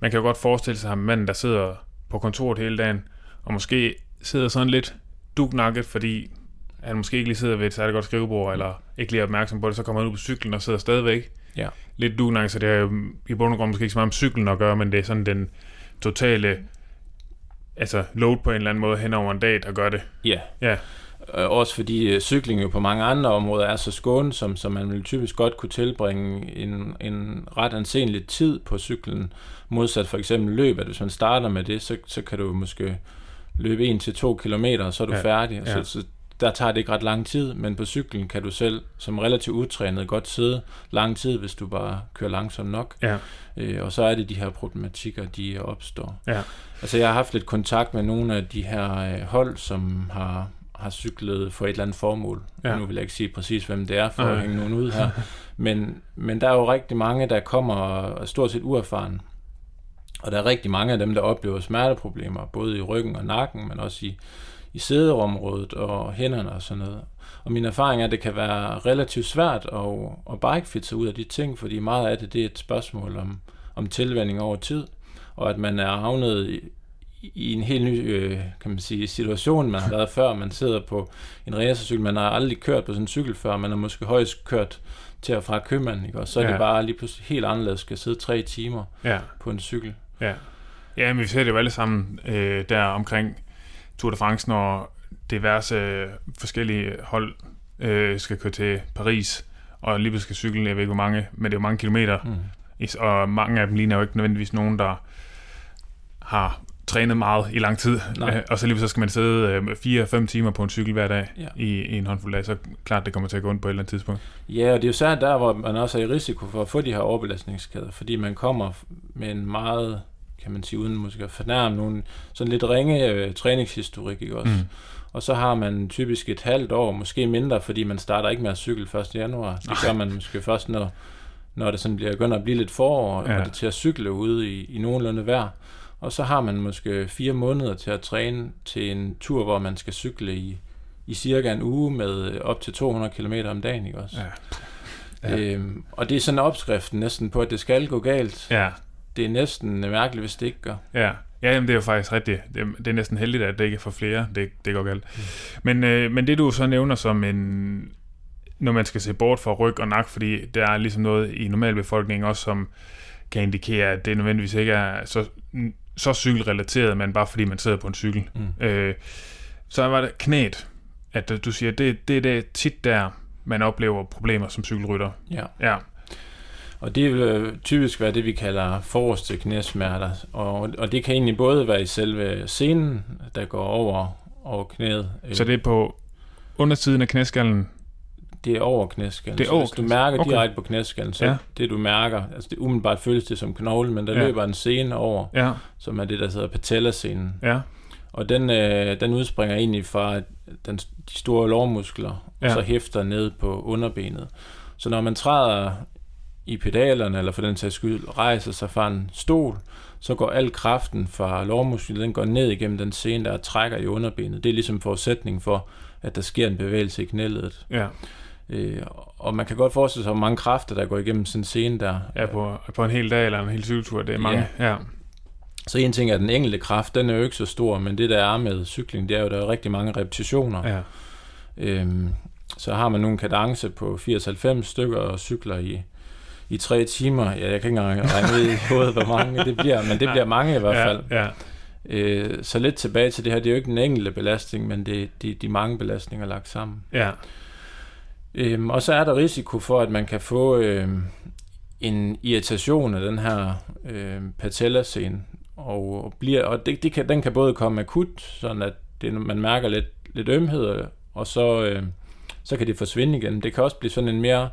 man kan jo godt forestille sig ham manden, der sidder på kontoret hele dagen, og måske sidder sådan lidt duknakket, fordi han måske ikke lige sidder ved et særligt godt skrivebord, eller ikke lige er opmærksom på det, så kommer han ud på cyklen og sidder stadigvæk Ja. lidt duknakket, så det er jo i bund og grund måske ikke så meget om cyklen at gøre, men det er sådan den totale altså load på en eller anden måde hen over en dag, der gør det. Ja. Ja. Øh, Også fordi øh, cykling jo på mange andre områder er så skånsom, så man vil typisk godt kunne tilbringe en, en ret anselig tid på cyklen, modsat for eksempel løb, at hvis man starter med det, så, så kan du måske løbe 1-2 kilometer, og så er du Ja, færdig. ja. Så, så der tager det ikke ret lang tid, men på cyklen kan du selv som relativt utrænet godt sidde lang tid, hvis du bare kører langsomt nok. Ja. Øh, og så er det de her problematikker, de opstår. Ja. Altså jeg har haft lidt kontakt med nogle af de her øh, hold, som har, har cyklet for et eller andet formål. Ja. Nu vil jeg ikke sige præcis, hvem det er, for Nej. at hænge nogen ud her. Men, men der er jo rigtig mange, der kommer og er stort set uerfaren. Og der er rigtig mange af dem, der oplever smerteproblemer, både i ryggen og nakken, men også i, i sæderområdet og hænderne og sådan noget. Og min erfaring er, at det kan være relativt svært at, at bikefitte sig ud af de ting, fordi meget af det, det er et spørgsmål om, om tilvænding over tid, og at man er havnet i, i en helt ny øh, kan man sige, situation, man har været før. Man sidder på en racercykel, man har aldrig kørt på sådan en cykel før, man har måske højst kørt til og fra købmanden, ikke? og så er Ja. ja. det bare lige pludselig helt anderledes, skal sidde tre timer Ja. på en cykel. Ja. Ja, men vi ser det jo alle sammen øh, der omkring Tour de France, når diverse øh, forskellige hold øh, skal køre til Paris, og lige skal cykle, jeg ved ikke hvor mange, men det er jo mange kilometer, Mm. Og mange af dem ligner jo ikke nødvendigvis nogen, der har trænet meget i lang tid, Nej. øh, og så lige pludselig skal man sidde øh, 4-5 timer på en cykel hver dag Ja. i, i en håndfuld dage, så klart det kommer til at gå ondt på et eller andet tidspunkt. Ja, og det er jo særligt der, hvor man også er i risiko for at få de her overbelastningsskader, fordi man kommer med en meget, kan man sige, uden måske at fornærme nogen, sådan lidt ringe øh, træningshistorik, ikke også? Mm. Og så har man typisk et halvt år, måske mindre, fordi man starter ikke med at cykle 1. januar. Det gør man måske først, når, når det sådan bliver, begynder at blive lidt forår, Ja. og det til at cykle ude i, i nogenlunde vejr. Og så har man måske fire måneder til at træne til en tur, hvor man skal cykle i, i cirka en uge med op til 200 km om dagen, ikke også? Ja. Ja. Øhm, og det er sådan opskriften næsten på, at det skal gå galt. Ja, Det er næsten mærkeligt, hvis det ikke gør. Ja, ja jamen, det er jo faktisk rigtigt. Det, er- det er næsten heldigt, at det ikke er for flere. Det, det går galt. Mm. Men, øh, men det du så nævner som en... Når man skal se bort fra ryg og nak, fordi der er ligesom noget i normalbefolkningen også, som kan indikere, at det nødvendigvis ikke er så, så cykelrelateret, men bare fordi man sidder på en cykel. Mm. Øh, så var det knæet, at du siger, det, det er det tit der, man oplever problemer som cykelrytter. Ja. Ja, Og det vil øh, typisk være det, vi kalder forreste knæsmerter. Og, og det kan egentlig både være i selve scenen, der går over, over knæet. så det er på undersiden af knæskallen. det er over knæskallen. Det er Så over hvis du mærker Okay. direkte på knæskallen, så Ja. det du mærker, altså det umiddelbart føles det som knogle, men der Ja. løber en scene over, Ja, som er det, der hedder patellascenen. ja, Og den, øh, den udspringer egentlig fra den, de store lårmuskler, ja. og så hæfter ned på underbenet. Så når man træder i pedalerne, eller for den sags skyld rejser sig fra en stol, så går al kraften fra lårmusklen, den går ned igennem den scene, der trækker i underbenet. Det er ligesom forudsætning for, at der sker en bevægelse i knæledet. Ja. Øh, og man kan godt forestille sig, hvor mange kræfter, der går igennem sådan en scene der. Ja, på, på en hel dag eller en hel cykeltur, det er mange. Ja. ja. Så en ting er, at den enkelte kraft, den er jo ikke så stor, men det der er med cykling, det er jo, der er rigtig mange repetitioner. Ja. Øhm, så har man nogle kadence på 80-90 stykker og cykler i, i tre timer. Ja, jeg kan ikke engang regne ud i hovedet, hvor mange det bliver, men det bliver mange i hvert fald. Ja, ja. Øh, så lidt tilbage til det her, det er jo ikke den enkelte belastning, men det er de, de mange belastninger lagt sammen. Ja. Øhm, og så er der risiko for, at man kan få øh, en irritation af den her øh, patellascene, og, og, bliver, og det, det kan, den kan både komme akut, sådan at det, man mærker lidt, lidt ømhed, og så, øh, så kan det forsvinde igen. Det kan også blive sådan en mere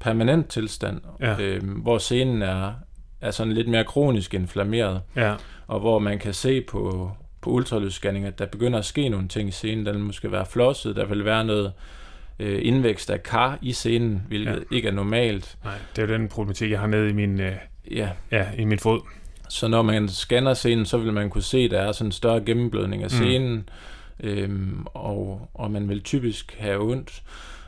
permanent tilstand, Ja. øh, hvor scenen er, er sådan lidt mere kronisk inflammeret, Ja. og hvor man kan se på, på ultralydsscanning, at der begynder at ske nogle ting i scenen. Der vil måske være flosset, der vil være noget øh, indvækst af kar i scenen, hvilket ja. ikke er normalt. Nej, det er jo den problematik, jeg har nede i min, øh, Ja, ja, i min fod. så når man scanner scenen, så vil man kunne se, at der er sådan en større gennemblødning af scenen, mm. øhm, og, og man vil typisk have ondt.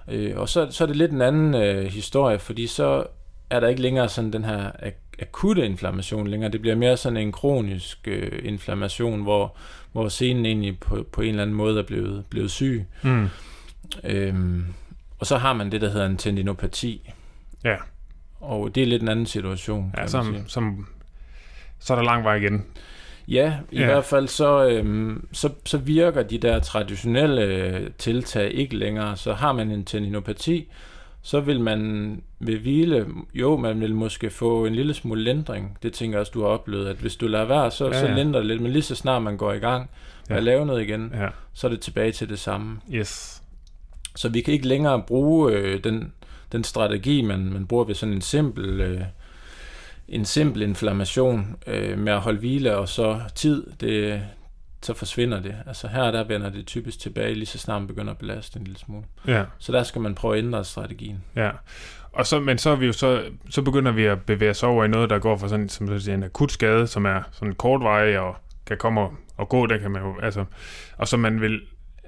Øh, og så, så er det lidt en anden øh, historie, fordi så er der ikke længere sådan den her ak- akutte inflammation længere. Det bliver mere sådan en kronisk øh, inflammation, hvor, hvor scenen egentlig på, på en eller anden måde er blevet, blevet syg. Mm. Øhm, og så har man det, der hedder en tendinopati. Ja. Og det er lidt en anden situation. Ja, som, som, så er der lang vej igen. Ja, i Ja. hvert fald så, øhm, så, så virker de der traditionelle øh, tiltag ikke længere. Så har man en tendinopati, så vil man ved hvile, jo, man vil måske få en lille smule lindring. Det tænker jeg også, du har oplevet, at hvis du lader være, så, Ja, ja, så lindrer det lidt. Men lige så snart man går i gang med Ja. at lave noget igen, Ja. så er det tilbage til det samme. Yes. Så vi kan ikke længere bruge øh, den, den strategi, man, man bruger ved sådan en simpel, øh, en simpel inflammation øh, med at holde hvile og så tid, det, så forsvinder det. Altså her der vender det typisk tilbage, lige så snart man begynder at belaste en lille smule. Ja. Så der skal man prøve at ændre strategien. Ja. Og så, men så er vi jo så, så begynder vi at bevæge os over i noget, der går fra sådan, som du siger, en akut skade, som er sådan kortvarig og kan komme og, og gå, der kan man jo, altså, og så man vil,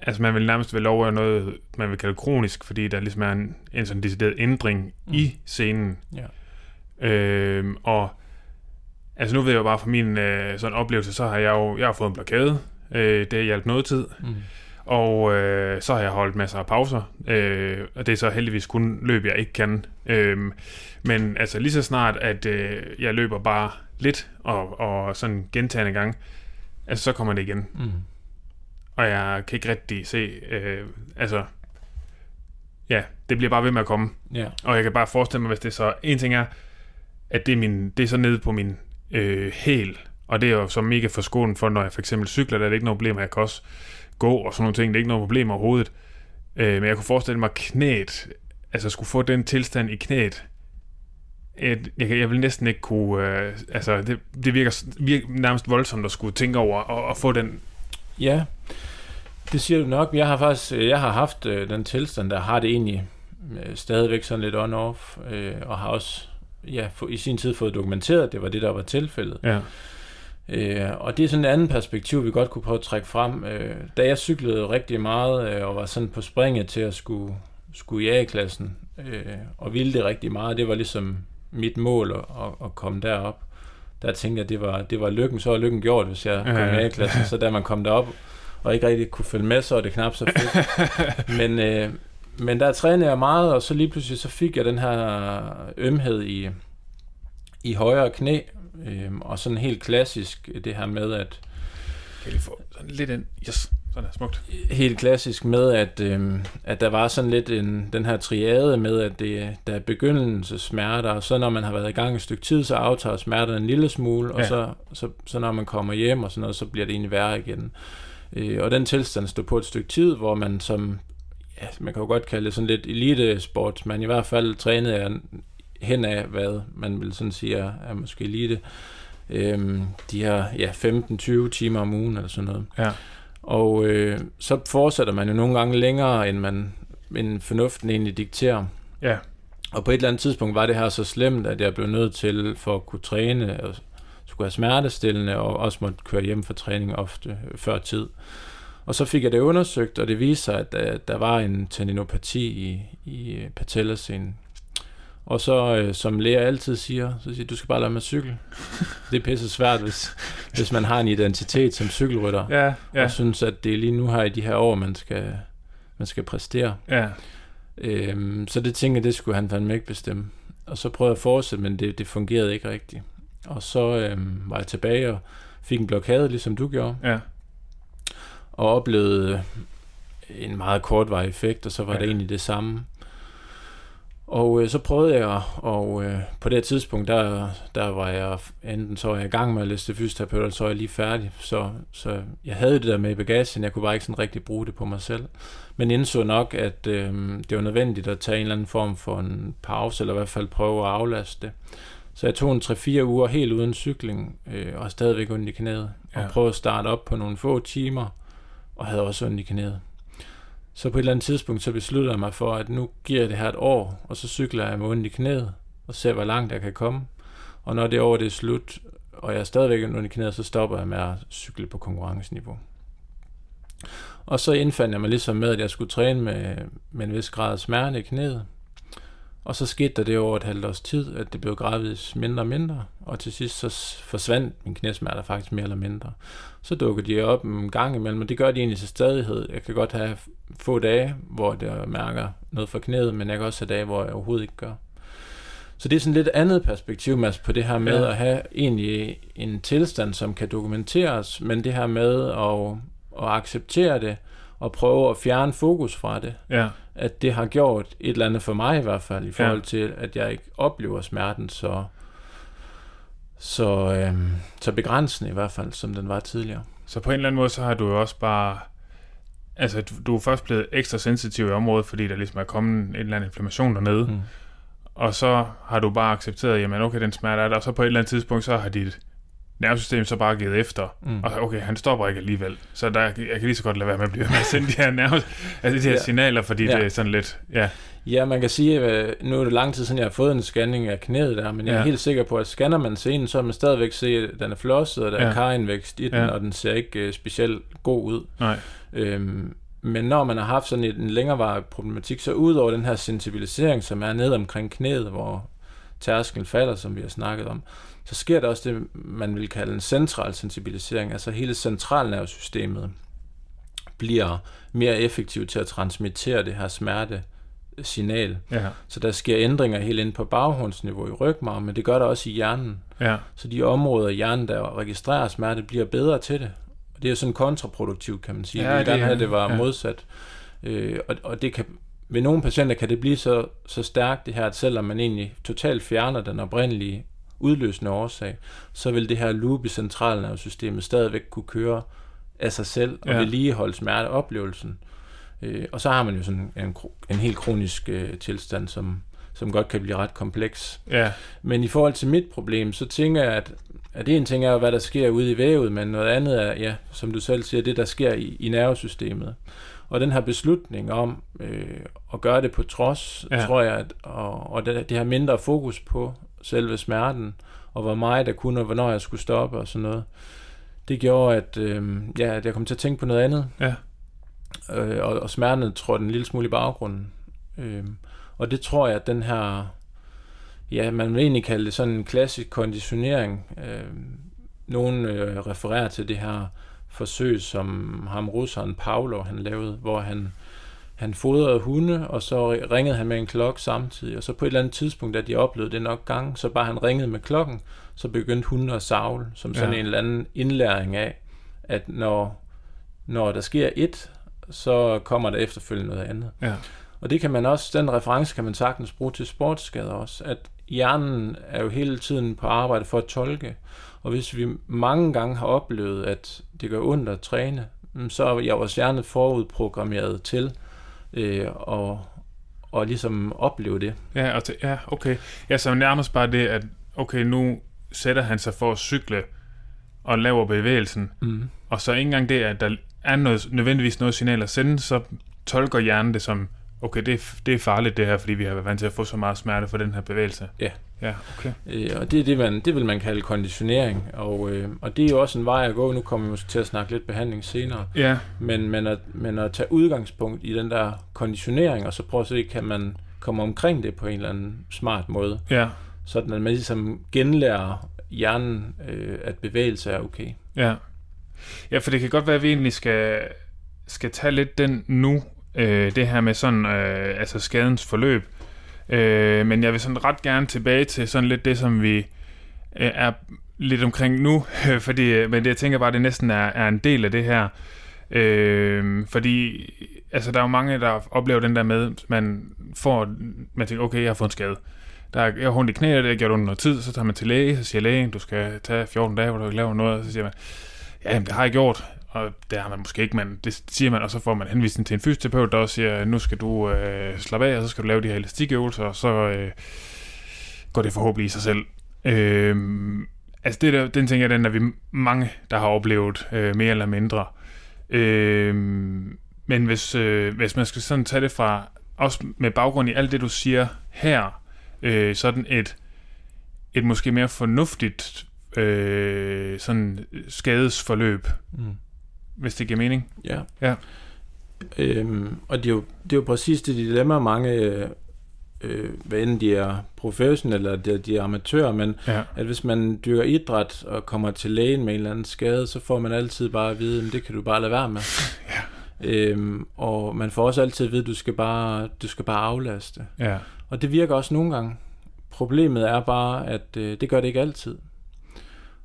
altså man vil nærmest vel over i noget, man vil kalde kronisk, fordi der ligesom er en, en sådan decideret ændring mm. i scenen. Ja. Øhm, og altså nu ved jeg jo bare fra min øh, sådan oplevelse, så har jeg jo jeg har fået en blokade. Øh, det har hjulpet noget tid. Mm. Og øh, så har jeg holdt masser af pauser, øh, og det er så heldigvis kun løb, jeg ikke kan. Øh, men altså lige så snart, at øh, jeg løber bare lidt, og, og sådan gentagende gang, altså så kommer det igen. Mm. Og jeg kan ikke rigtig se, øh, altså, ja, det bliver bare ved med at komme. Ja. Og jeg kan bare forestille mig, hvis det så, en ting er, at det er, min, det er så nede på min øh, hæl, og det er jo så mega forskånet for, når jeg for eksempel cykler, der er det ikke noget problem, jeg kan også gå og sådan nogle ting, det er ikke noget problem overhovedet. Øh, men jeg kunne forestille mig knæet, altså skulle få den tilstand i knæet, at jeg, jeg vil næsten ikke kunne, øh, altså det, det virker, virker nærmest voldsomt at skulle tænke over og, og få den, Ja, det siger du nok. Jeg har faktisk øh, jeg har haft øh, den tilstand, der har det egentlig øh, stadigvæk sådan lidt on-off, øh, og har også ja, få, i sin tid fået dokumenteret, at det var det, der var tilfældet. ja, Øh, og det er sådan et andet perspektiv, vi godt kunne prøve at trække frem. Øh, da jeg cyklede rigtig meget, øh, og var sådan på springet til at skulle, skulle i A-klassen, øh, og ville det rigtig meget, det var ligesom mit mål at, at, at komme derop. Der tænkte jeg, det var, det var lykken, så var lykken gjort, hvis jeg kom Ja, ja. i A-klassen. Så da man kom derop, og ikke rigtig kunne følge med, så var det knap så fedt. men, øh, men der trænede jeg meget, og så lige pludselig så fik jeg den her ømhed i, i højre knæ, øhm, og sådan helt klassisk det her med, at kan lige få sådan lidt ind, yes, sådan er smukt. helt klassisk med, at, øhm, at der var sådan lidt en, den her triade med, at det, der er begyndelsesmerter, og så når man har været i gang et stykke tid, så aftager smerterne en lille smule, og Ja. så, så, så når man kommer hjem og sådan noget, så bliver det egentlig værre igen. Øh, og den tilstand stod på et stykke tid, hvor man som, ja, man kan jo godt kalde det sådan lidt elitesportsmand, i hvert fald trænede jeg hen af, hvad man vil sådan sige er, er måske elite, øhm, de her ja, 15-20 timer om ugen eller sådan noget. Ja. Og øh, så fortsætter man jo nogle gange længere, end man end fornuften egentlig dikterer. Ja, Og på et eller andet tidspunkt var det her så slemt, at jeg blev nødt til for at kunne træne og skulle have smertestillende og også måtte køre hjem for træning ofte øh, før tid. Og så fik jeg det undersøgt, og det viste sig, at, at der var en tendinopati i, i patellascenen. Og så, øh, som læger altid siger, så siger du skal bare lade mig cykle. det er pisse svært, hvis, hvis man har en identitet som cykelrytter, Ja, ja, og synes, at det er lige nu her i de her år, man skal, man skal præstere. ja. Øhm, så det tænkte jeg, det skulle han fandme ikke bestemme. Og så prøvede jeg at fortsætte, men det, det fungerede ikke rigtigt. Og så øhm, var jeg tilbage og fik en blokade, ligesom du gjorde, ja. Og oplevede en meget kortvarig effekt, og så var Ja. det egentlig det samme. Og øh, så prøvede jeg, og øh, på det tidspunkt, der, der var jeg, enten så var jeg i gang med at læse til fysioterapeut, eller så var jeg lige færdig. Så, så jeg havde det der med i bagagen, jeg kunne bare ikke sådan rigtig bruge det på mig selv. Men indså nok, at øh, det var nødvendigt at tage en eller anden form for en pause, eller i hvert fald prøve at aflaste det. Så jeg tog en 3-4 uger helt uden cykling, øh, og stadigvæk ondt i knæet, og Ja. prøvede at starte op på nogle få timer, og havde også ondt i knæet. Så på et eller andet tidspunkt, så besluttede jeg mig for, at nu giver jeg det her et år, og så cykler jeg med ondt i knæet, og ser, hvor langt jeg kan komme. Og når det år det er slut, og jeg er stadigvæk ondt i knæet, så stopper jeg med at cykle på konkurrenceniveau. Og så indfandt jeg mig ligesom med, at jeg skulle træne med, med en vis grad af smerte i knæet. Og så skete der det over et halvt års tid, at det blev gradvist mindre og mindre, og til sidst så forsvandt min knæsmerter faktisk mere eller mindre. Så dukker de op en gang imellem, og det gør de egentlig til stadighed. Jeg kan godt have få dage, hvor jeg mærker noget for knæet, men jeg kan også have dage, hvor jeg overhovedet ikke gør. Så det er sådan lidt andet perspektiv, Mads, på det her med ja. at have egentlig en tilstand, som kan dokumenteres, men det her med at, at acceptere det, og prøve at fjerne fokus fra det, Ja, at det har gjort et eller andet for mig i hvert fald, i forhold Ja. til, at jeg ikke oplever smerten så, så, øhm, så begrænsende i hvert fald, som den var tidligere. så på en eller anden måde, så har du jo også bare... Altså, du, du er først blevet ekstra sensitiv i området, fordi der ligesom er kommet en eller anden inflammation dernede, Mm. og så har du bare accepteret, jamen okay, den smerte er der, og så på et eller andet tidspunkt, så har dit nervesystem så bare givet efter, Mm. og okay, han stopper ikke alligevel, så der, jeg kan lige så godt lade være med at blive med at sende de her, nerve, altså de her Ja. signaler, fordi Ja. det er sådan lidt, ja, Ja, man kan sige, at nu er det lang tid siden, jeg har fået en scanning af knæet der, men jeg er Ja. helt sikker på, at scanner man scenen, så vil man stadigvæk se, at den er flosset, og der Ja. er karindvækst i den, Ja. og den ser ikke uh, specielt god ud. nej, Øhm, men når man har haft sådan en længerevarig problematik, så ud over den her sensibilisering, som er nede omkring knæet, hvor tærskelen falder, som vi har snakket om, så sker der også det, man vil kalde en central sensibilisering, altså hele centralnervesystemet bliver mere effektivt til at transmittere det her smerte signal. ja, Så der sker ændringer helt ind på baghåndsniveau i rygmarven, men det gør der også i hjernen. ja, Så de områder i hjernen, der registrerer smerte, bliver bedre til det. Og det er jo sådan kontraproduktivt, kan man sige. Ja, vi gerne er- have, det var ja. modsat. Øh, og, og det kan, ved nogle patienter kan det blive så, så stærkt, det her, at selvom man egentlig totalt fjerner den oprindelige udløsende årsag, så vil det her loop i centralnervesystemet stadigvæk kunne køre af sig selv og Ja. vedligeholde smerteoplevelsen. Øh, og så har man jo sådan en, en helt kronisk øh, tilstand, som, som godt kan blive ret kompleks. ja, Men i forhold til mit problem, så tænker jeg, at, at en ting er, hvad der sker ude i vævet, men noget andet er, ja, som du selv siger, det der sker i, i nervesystemet. Og den her beslutning om øh, at gøre det på trods, ja. tror jeg, at, og, og det, det her mindre fokus på selve smerten, og hvor meget der kunne, og hvornår jeg skulle stoppe og sådan noget, det gjorde, at, øh, ja, at jeg kom til at tænke på noget andet. Ja. Øh, og, og smerten trådte en lille smule i baggrunden. Øh, og det tror jeg, at den her ja, man vil egentlig kalde det sådan en klassisk konditionering. Øh, nogen øh, refererer til det her forsøg, som ham russeren Paulo han lavede, hvor han, han fodrede hunde, og så ringede han med en klokke samtidig. Og så på et eller andet tidspunkt, da de oplevede det nok gang, så bare han ringede med klokken, så begyndte hunden at savle, som sådan Ja. en eller anden indlæring af, at når, når der sker et, så kommer der efterfølgende noget andet. ja, Og det kan man også, den reference kan man sagtens bruge til sportsskader også, at hjernen er jo hele tiden på arbejde for at tolke, og hvis vi mange gange har oplevet, at det gør ondt at træne, så er vores hjerne forudprogrammeret til øh, og, og ligesom opleve det. ja, og til, ja, okay. Ja, så nærmest bare det, at okay, nu sætter han sig for at cykle og laver bevægelsen, Mm. og så ikke engang det, at der er noget, nødvendigvis noget signal at sende, så tolker hjernen det som, Okay, det er, det er farligt det her, fordi vi har været vant til at få så meget smerte for den her bevægelse. Ja. Ja, okay. Øh, og det er det, man, det vil man kalde konditionering, og, øh, og det er jo også en vej at gå. Nu kommer vi måske til at snakke lidt behandling senere. Ja, Men, men, at, men at tage udgangspunkt i den der konditionering, og så prøve at se, kan man komme omkring det på en eller anden smart måde, ja, sådan at man ligesom genlærer hjernen, øh, at bevægelse er okay. ja. Ja, for det kan godt være, at vi egentlig skal, skal tage lidt den nu, øh, det her med sådan, øh, altså skadens forløb. Øh, men jeg vil sådan ret gerne tilbage til sådan lidt det, som vi øh, er lidt omkring nu, fordi, øh, men det, jeg tænker bare, det næsten er, er en del af det her. Øh, fordi altså, der er jo mange, der oplever den der med, man får, man tænker, okay, jeg har fået en skade. Der er, jeg har ondt i knæet, det har gjort under noget tid, så tager man til læge, så siger lægen, du skal tage 14 dage, hvor du ikke laver noget, så siger man, ja, jamen, det har jeg gjort, og det har man måske ikke, men det siger man, og så får man henvisning til en fysioterapeut, der også siger, nu skal du øh, slappe af, og så skal du lave de her elastikøvelser, og så øh, går det forhåbentlig i sig selv. Øh, altså det der, den ting er den, at vi mange, der har oplevet øh, mere eller mindre. Øh, men hvis, øh, hvis man skal sådan tage det fra, også med baggrund i alt det, du siger her, øh, sådan et, et måske mere fornuftigt øh, sådan skadesforløb, Mm hvis det giver mening. Ja. Ja. Øhm, og det er, jo, det er jo præcis det dilemma, mange, øh, hvad enten de er professionelle eller de, de er amatører, men Ja, at hvis man dyrker idræt og kommer til lægen med en eller anden skade, så får man altid bare at vide, at det kan du bare lade være med. Ja. Øhm, og man får også altid at vide, at du skal bare, du skal bare aflaste. ja, Og det virker også nogle gange. Problemet er bare, at øh, det gør det ikke altid.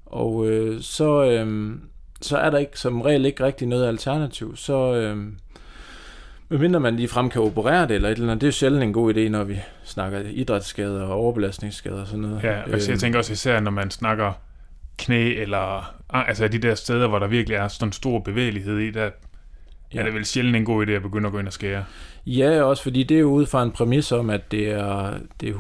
Og øh, så, øh, så er der ikke som regel ikke rigtig noget alternativ. Så øh, medmindre man lige frem kan operere det eller et eller andet, det er jo sjældent en god idé, når vi snakker idrætsskader og overbelastningsskader og sådan noget. ja. Og jeg tænker også især, når man snakker knæ, eller ah, altså de der steder, hvor der virkelig er sådan stor bevægelighed i, der ja. Er det vel sjældent en god idé at begynde at gå ind og skære. Ja, også fordi det er jo ud fra en præmis om, at det er, det er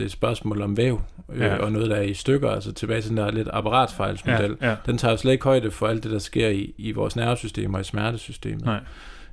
100% et spørgsmål om væv, øh, Ja. og noget, der er i stykker, altså tilbage til den der lidt apparatsfejlsmodel. Ja, ja. Den tager jo slet ikke højde for alt det, der sker i, i vores nervesystem og i smertesystemet. Nej.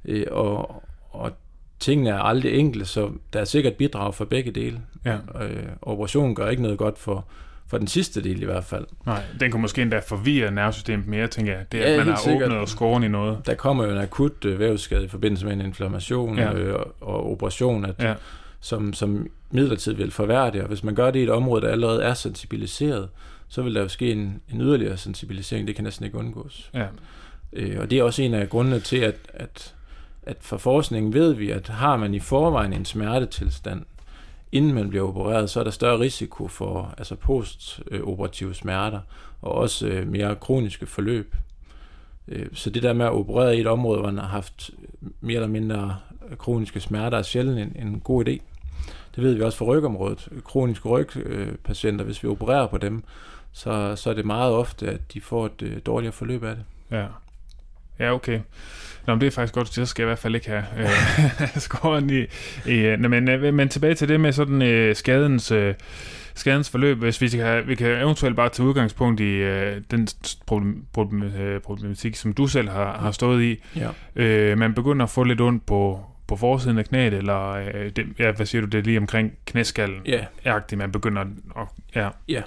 Øh, og, og tingene er aldrig enkle, så der er sikkert bidrag for begge dele. Ja. Øh, operationen gør ikke noget godt for, for den sidste del i hvert fald. Nej, den kunne måske endda forvirre nervesystemet mere, tænker jeg. Det er, Ja, at man har sikkert. åbnet og skåret i noget. Der kommer jo en akut øh, vævsskade i forbindelse med en inflammation ja. øh, og, og operation, at, Ja, som, som midlertidigt vil forværre det. Og hvis man gør det i et område, der allerede er sensibiliseret, så vil der jo ske en, en yderligere sensibilisering. Det kan næsten ikke undgås. ja, Øh, og det er også en af grundene til, at, at, at for forskningen ved vi, at har man i forvejen en smertetilstand, inden man bliver opereret, så er der større risiko for altså postoperative smerter, og også øh, mere kroniske forløb. Øh, så det der med at operere i et område, hvor man har haft mere eller mindre kroniske smerter, er sjældent en, en god idé. Det ved vi også fra rygområdet. Kroniske rygpatienter, hvis vi opererer på dem, så, så er det meget ofte, at de får et øh, dårligere forløb af det. ja. Ja, okay. Nå, men det er faktisk godt, så skal jeg i hvert fald ikke have øh, skåren i... i øh, nå, men, øh, men tilbage til det med sådan øh, skadens... Øh, skadens forløb, hvis vi kan, vi kan eventuelt bare tage udgangspunkt i øh, den problem, problem, øh, problematik, som du selv har, har stået i. Ja. Øh, man begynder at få lidt ondt på, på forsiden af knæet, eller øh, det, ja, hvad siger du, det er lige omkring knæskallen, Ja, agtigt man begynder at, ja,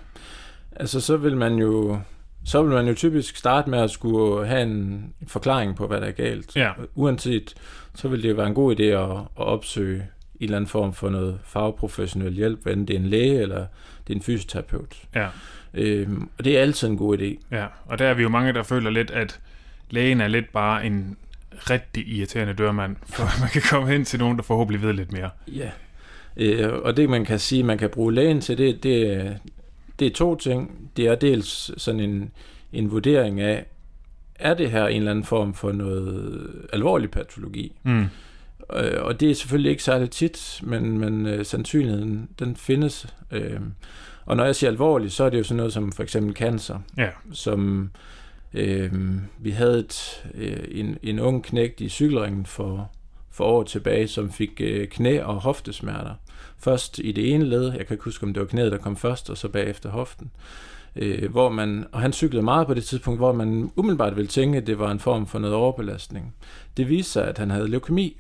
altså så vil man jo så vil man jo typisk starte med at skulle have en forklaring på, hvad der er galt. Ja. Uanset, så vil det jo være en god idé at, at opsøge en eller anden form for noget fagprofessionel hjælp, enten det er en læge eller det er en fysioterapeut. ja, Øhm, og det er altid en god idé. ja. Og der er vi jo mange, der føler lidt, at lægen er lidt bare en rigtig irriterende dørmand, for man kan komme hen til nogen, der forhåbentlig ved lidt mere. Ja. Øh, og det man kan sige, man kan bruge lægen til, det, det, det er to ting. Det er dels sådan en, en vurdering af, er det her en eller anden form for noget alvorlig patologi? Mm. Øh, og det er selvfølgelig ikke særlig tit, men, men øh, sandsynligheden, den findes. Øh, og når jeg siger alvorligt, så er det jo sådan noget som for eksempel cancer, Ja, som øh, vi havde et, øh, en, en ung knægt i cykelringen for, for år tilbage, som fik øh, knæ- og hoftesmerter. Først i det ene led, jeg kan ikke huske, om det var knæet, der kom først, og så bagefter hoften. Øh, hvor man, og han cyklede meget på det tidspunkt, hvor man umiddelbart ville tænke, at det var en form for noget overbelastning. Det viste sig, at han havde leukemi,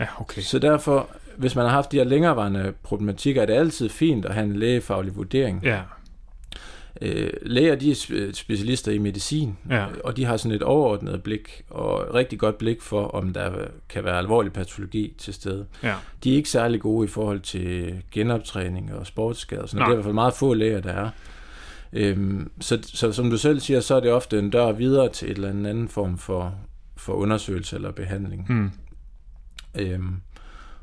Ja, okay. Så derfor, hvis man har haft de her længerevarende problematikker, er det altid fint at have en lægefaglig vurdering. Ja, Øh, læger, de er spe- specialister i medicin, ja, og de har sådan et overordnet blik, og rigtig godt blik for, om der kan være alvorlig patologi til stede. ja, De er ikke særlig gode i forhold til genoptræning og sportsskader. Nej. Det er i hvert fald meget få læger, der er. Øhm, så, så som du selv siger, så er det ofte en dør videre til et eller andet anden form for, for undersøgelse eller behandling. mm, Øhm,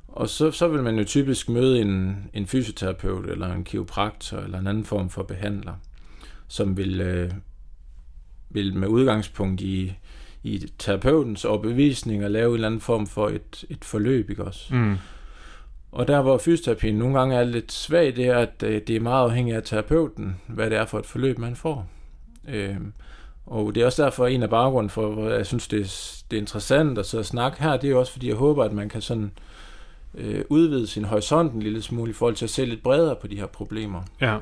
og så, så vil man jo typisk møde en, en fysioterapeut eller en kiropraktor eller en anden form for behandler, som vil, øh, vil med udgangspunkt i, i terapeutens overbevisning og lave en eller anden form for et, et forløb, ikke også? mm, Og der hvor fysioterapien nogle gange er lidt svag, det er, at øh, det er meget afhængigt af terapeuten, hvad det er for et forløb, man får. Øhm, og det er også derfor en af baggrunden for, hvor jeg synes, det er, det er interessant at sidde og snakke her, det er også fordi, jeg håber, at man kan sådan øh, udvide sin horisont en lille smule i forhold til at se lidt bredere på de her problemer. ja,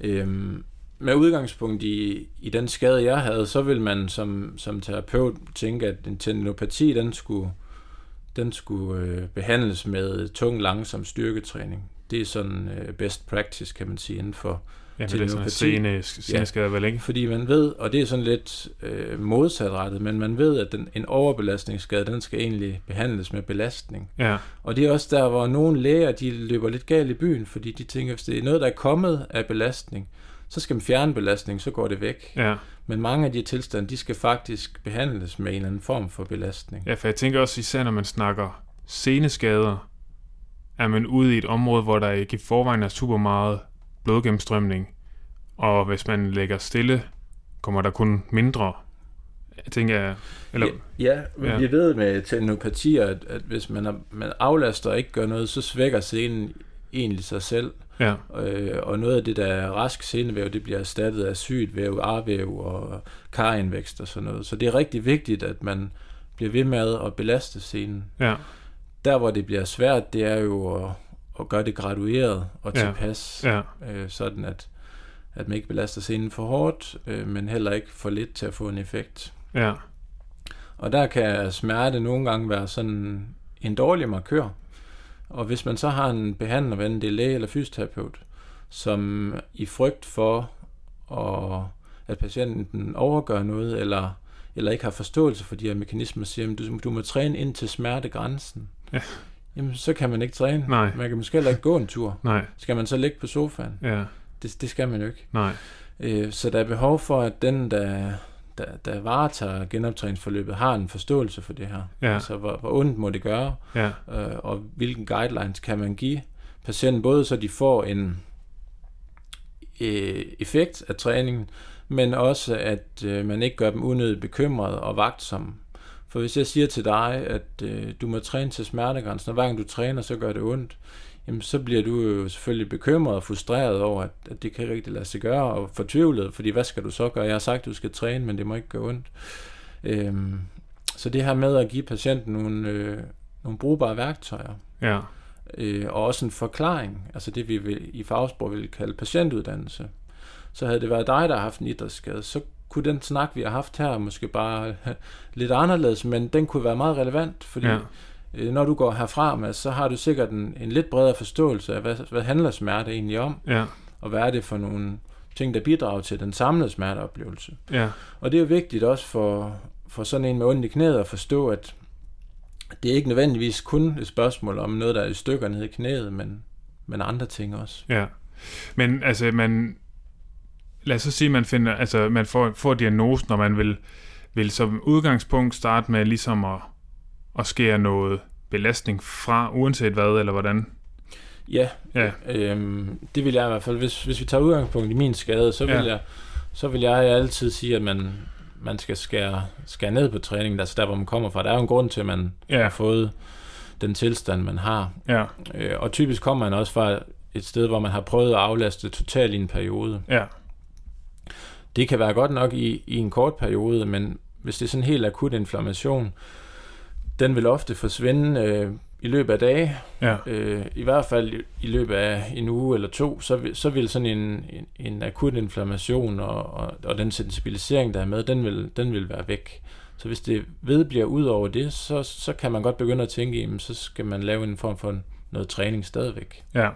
Øhm, med udgangspunkt i, i den skade, jeg havde, så vil man som, som terapeut tænke, at en tendinopati, den skulle, den skulle øh, behandles med tung, langsom styrketræning. Det er sådan øh, best practice, kan man sige, inden for ja, Til det er sådan sceneskader vel, ikke? Fordi man ved, og det er sådan lidt øh, modsatrettet, men man ved, at den, en overbelastningsskade, den skal egentlig behandles med belastning. Ja, Og det er også der, hvor nogle læger, de løber lidt galt i byen, fordi de tænker, hvis det er noget, der er kommet af belastning, så skal man fjerne belastning, så går det væk. ja, Men mange af de tilstande, de skal faktisk behandles med en eller anden form for belastning. ja, for jeg tænker også især, når man snakker seneskader, er man ude i et område, hvor der ikke i forvejen er super meget blodgennemstrømning, og hvis man lægger stille, kommer der kun mindre. Jeg tænker, eller, Ja, men Ja. ja. vi ved med tendinopatier, at, at hvis man, er, man aflaster og ikke gør noget, så svækker senen egentlig sig selv. ja, Øh, og noget af det, der er rask senevæv, det bliver erstattet af sygt væv, arvæv og karindvækst og sådan noget. Så det er rigtig vigtigt, at man bliver ved med at belaste scenen. ja, Der, hvor det bliver svært, det er jo at, at gøre det gradueret og Ja. tilpas, ja, øh, sådan at, at man ikke belaster scenen for hårdt, øh, men heller ikke for lidt til at få en effekt. ja, Og der kan smerte nogle gange være sådan en dårlig markør. Og hvis man så har en behandler, hvad det er læge eller fysioterapeut, som i frygt for, at, at patienten overgør noget, eller, eller ikke har forståelse for de her mekanismer, siger, at du, du må træne ind til smertegrænsen. Ja. Jamen, så kan man ikke træne. Nej. Man kan måske heller ikke gå en tur. nej, Skal man så ligge på sofaen? ja, Det, det skal man jo ikke. nej, Øh, Så der er behov for, at den, der, der, der varetager genoptræningsforløbet, har en forståelse for det her. Ja. Altså, hvor, hvor ondt må det gøre, ja, øh, og hvilken guidelines kan man give patienten, både så de får en øh, effekt af træningen, men også at øh, man ikke gør dem unødigt bekymrede og vagtsomme. For hvis jeg siger til dig, at øh, du må træne til smertegrænsen, og hver gang du træner, så gør det ondt, jamen så bliver du jo selvfølgelig bekymret og frustreret over, at, at det kan ikke rigtig lade sig gøre, og fortvivlet, fordi hvad skal du så gøre? Jeg har sagt, at du skal træne, men det må ikke gøre ondt. Øhm, så det her med at give patienten nogle, øh, nogle brugbare værktøjer, ja, øh, og også en forklaring, altså det vi vil, i fagsprog vil kalde patientuddannelse. Så havde det været dig, der har haft en idrætsskade, så kunne den snak, vi har haft her, måske bare lidt anderledes, men den kunne være meget relevant, fordi Ja. Øh, når du går herfra med, så har du sikkert en, en lidt bredere forståelse af, hvad, hvad handler smerte egentlig om, ja, og hvad er det for nogle ting, der bidrager til den samlede smerteoplevelse. ja, Og det er jo vigtigt også for, for sådan en med ondt i knæet at forstå, at det er ikke nødvendigvis kun et spørgsmål om noget, der er i stykker nede i knæet, men, men andre ting også. ja. Men altså, man, lad os så sige, man finder, altså, man får, får diagnosen, når man vil, vil som udgangspunkt starte med ligesom at, at skære noget belastning fra, uanset hvad, eller hvordan. Ja, Ja, øhm, det vil jeg i hvert fald, hvis, hvis vi tager udgangspunkt i min skade, så vil, ja. jeg, så vil jeg altid sige, at man, man skal skære, skære ned på træningen, altså der, hvor man kommer fra. Der er jo en grund til, at man ja, har fået den tilstand, man har. ja, Øh, og typisk kommer man også fra et sted, hvor man har prøvet at aflaste totalt i en periode. ja, Det kan være godt nok i, i en kort periode, men hvis det er sådan en helt akut inflammation, den vil ofte forsvinde øh, i løbet af dage. ja, Øh, I hvert fald i, i løbet af en uge eller to, så vil, så vil sådan en, en, en akut inflammation og, og, og den sensibilisering, der er med, den vil, den vil være væk. Så hvis det vedbliver ud over det, så, så kan man godt begynde at tænke, jamen, så skal man lave en form for noget træning stadigvæk. Ja.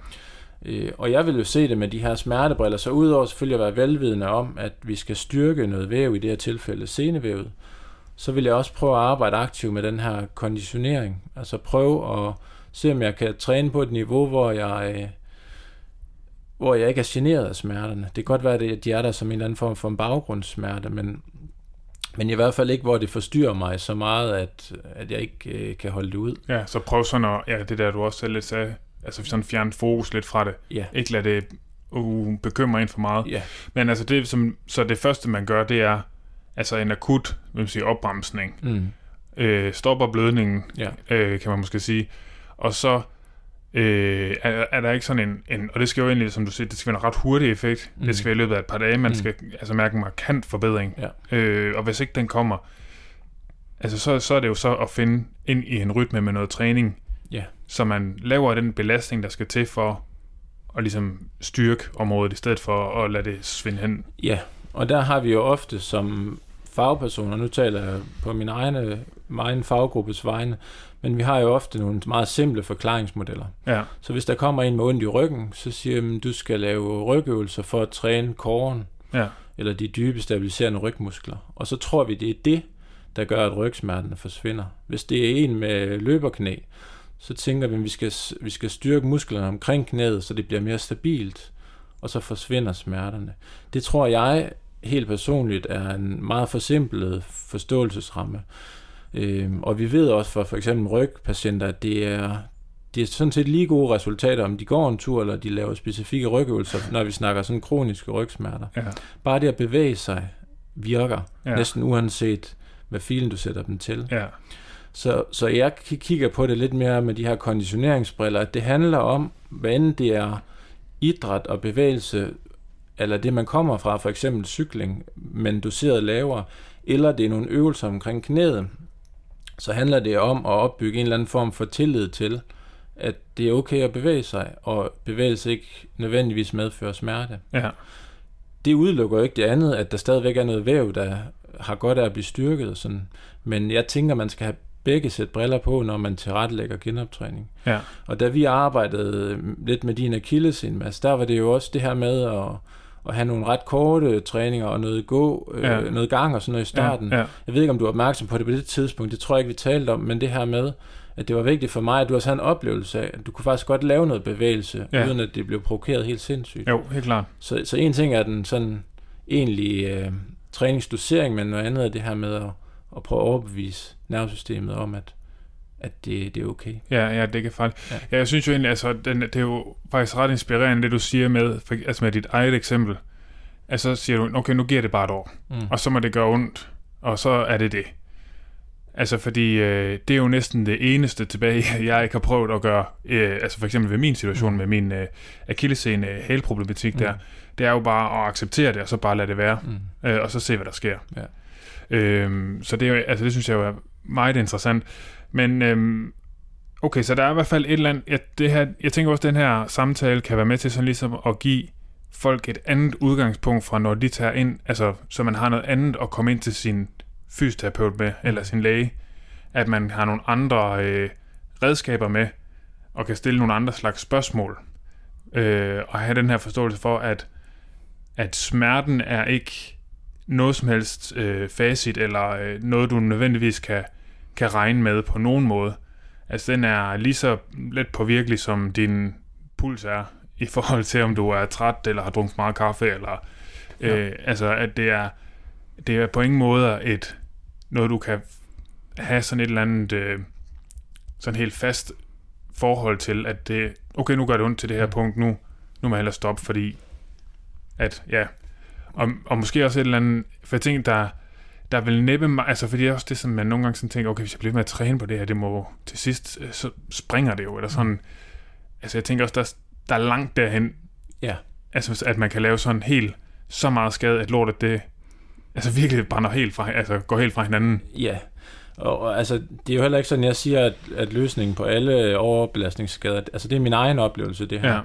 Øh, og jeg vil jo se det med de her smertebriller, så udover selvfølgelig at være velvidende om, at vi skal styrke noget væv, i det her tilfælde senevævet, så vil jeg også prøve at arbejde aktivt med den her konditionering. Altså prøve at se, om jeg kan træne på et niveau, hvor jeg, øh, hvor jeg ikke er generet af smerterne. Det kan godt være, at de er der som en eller anden form for en baggrundssmerte, men, men i hvert fald ikke, hvor det forstyrrer mig så meget, at, at jeg ikke øh, kan holde det ud. Ja, så prøv sådan at, ja, det der du også selv lidt sagde, altså sådan fjerne fokus lidt fra det. Ja. Ikke lade det uh, bekymre en for meget. Ja, Men altså det, som, så det første man gør, det er altså en akut, vil man sige, opbremsning. mm. Øh, stopper blødningen, ja. øh, kan man måske sige. Og så øh, er, er der ikke sådan en, en, og det skal jo egentlig, som du siger, det skal være en ret hurtig effekt. Mm. Det skal være i løbet af et par dage, man Mm. skal altså mærke en markant forbedring. Ja. Øh, og hvis ikke den kommer, altså så, så er det jo så at finde ind i en rytme med noget træning, Ja. så man laver den belastning, der skal til for at ligesom styrke området, i stedet for at lade det svinde hen. Ja, og der har vi jo ofte som fagpersoner, nu taler jeg på min egne, min egen faggruppes vegne, men vi har jo ofte nogle meget simple forklaringsmodeller. Ja, Så hvis der kommer en med ondt i ryggen, så siger man, du skal lave rygøvelser for at træne kåren, ja, eller de dybe stabiliserende rygmuskler. Og så tror vi, det er det, der gør, at rygsmerterne forsvinder. Hvis det er en med løberknæ, så tænker vi, at vi skal, vi skal styrke musklerne omkring knæet, så det bliver mere stabilt, og så forsvinder smerterne. Det tror jeg helt personligt er en meget forsimplet forståelsesramme. Øhm, og vi ved også for for eksempel rygpatienter, at det er, det er sådan set lige gode resultater, om de går en tur, eller de laver specifikke rygøvelser, når vi snakker sådan kroniske rygsmerter. ja, Bare det at bevæge sig virker, Ja. næsten uanset hvad filen du sætter dem til. ja, Så, så jeg ki- kigger på det lidt mere med de her konditioneringsbriller, at det handler om, hvad end det er idræt og bevægelse, eller det man kommer fra, for eksempel cykling, men doseret lavere, eller det er nogle øvelser omkring knæet, så handler det om at opbygge en eller anden form for tillid til, at det er okay at bevæge sig, og bevægelse ikke nødvendigvis medfører smerte ja, det udelukker jo ikke det andet, at der stadigvæk er noget væv, der har godt af at blive styrket. Sådan. Men jeg tænker, man skal have begge sæt briller på, når man tilrettelægger genoptræning. ja, Og da vi arbejdede lidt med din akillesen, Mads, der var det jo også det her med at, at have nogle ret korte træninger og noget gå, Ja. øh, noget gang og sådan noget i starten. ja, ja, Jeg ved ikke, om du er opmærksom på det på det tidspunkt, det tror jeg ikke, vi talte om, men det her med, at det var vigtigt for mig, at du også havde en oplevelse af, at du kunne faktisk godt lave noget bevægelse, Ja. ja. uden at det blev provokeret helt sindssygt. jo, helt klart. Så, så en ting er den sådan egentlig øh, træningsdosering, men noget andet er det her med at, at prøve at overbevise nervesystemet om, at, at det, det er okay. Ja, ja, det kan faktisk. Ja. Ja. jeg synes jo egentlig, altså, den, det er jo faktisk ret inspirerende, det du siger med, for, altså med dit eget eksempel. Altså, så siger du, okay, nu giver det bare et år, Mm. og så må det gøre ondt, og så er det det. Altså, fordi øh, det er jo næsten det eneste tilbage, jeg ikke har prøvet at gøre, øh, altså for eksempel ved min situation Mm. med min øh, akillescene hælproblematik Mm. der, det er jo bare at acceptere det, og så bare lade det være, Mm. øh, og så se, hvad der sker. Ja. Øhm, så det, er jo, altså, det synes jeg jo er meget interessant. Men øhm, okay, så der er i hvert fald et eller andet... Jeg, det her, jeg tænker også, at den her samtale kan være med til sådan ligesom at give folk et andet udgangspunkt fra, når de tager ind, altså så man har noget andet at komme ind til sin fysioterapeut med, eller sin læge, at man har nogle andre øh, redskaber med, og kan stille nogle andre slags spørgsmål, øh, og have den her forståelse for, at, at smerten er ikke noget som helst øh, facit, eller øh, noget, du nødvendigvis kan, kan regne med på nogen måde. Altså, den er lige så let påvirkelig, som din puls er, i forhold til, om du er træt, eller har drukket meget kaffe, eller... Øh, altså, at det er, det er på ingen måde et, noget, du kan have sådan et eller andet, øh, sådan helt fast forhold til, at det, okay, nu gør det ondt til det her Mm. punkt, nu, nu må jeg hellere stoppe, fordi at, ja, og, og måske også et eller andet, for jeg tænker, der, der vil næppe mig, altså fordi det er også det, som man nogle gange sådan tænker, okay, hvis jeg bliver med at træne på det her, det må til sidst, øh, så springer det jo, eller sådan, altså jeg tænker også, der, der er langt derhen, Ja. altså at man kan lave sådan helt, så meget skade, at lortet det, altså virkelig brænder helt fra, altså går helt fra hinanden. Ja, og, og altså, det er jo heller ikke sådan, jeg siger, at, at løsningen på alle overbelastningsskader, altså det er min egen oplevelse, det her. Ja,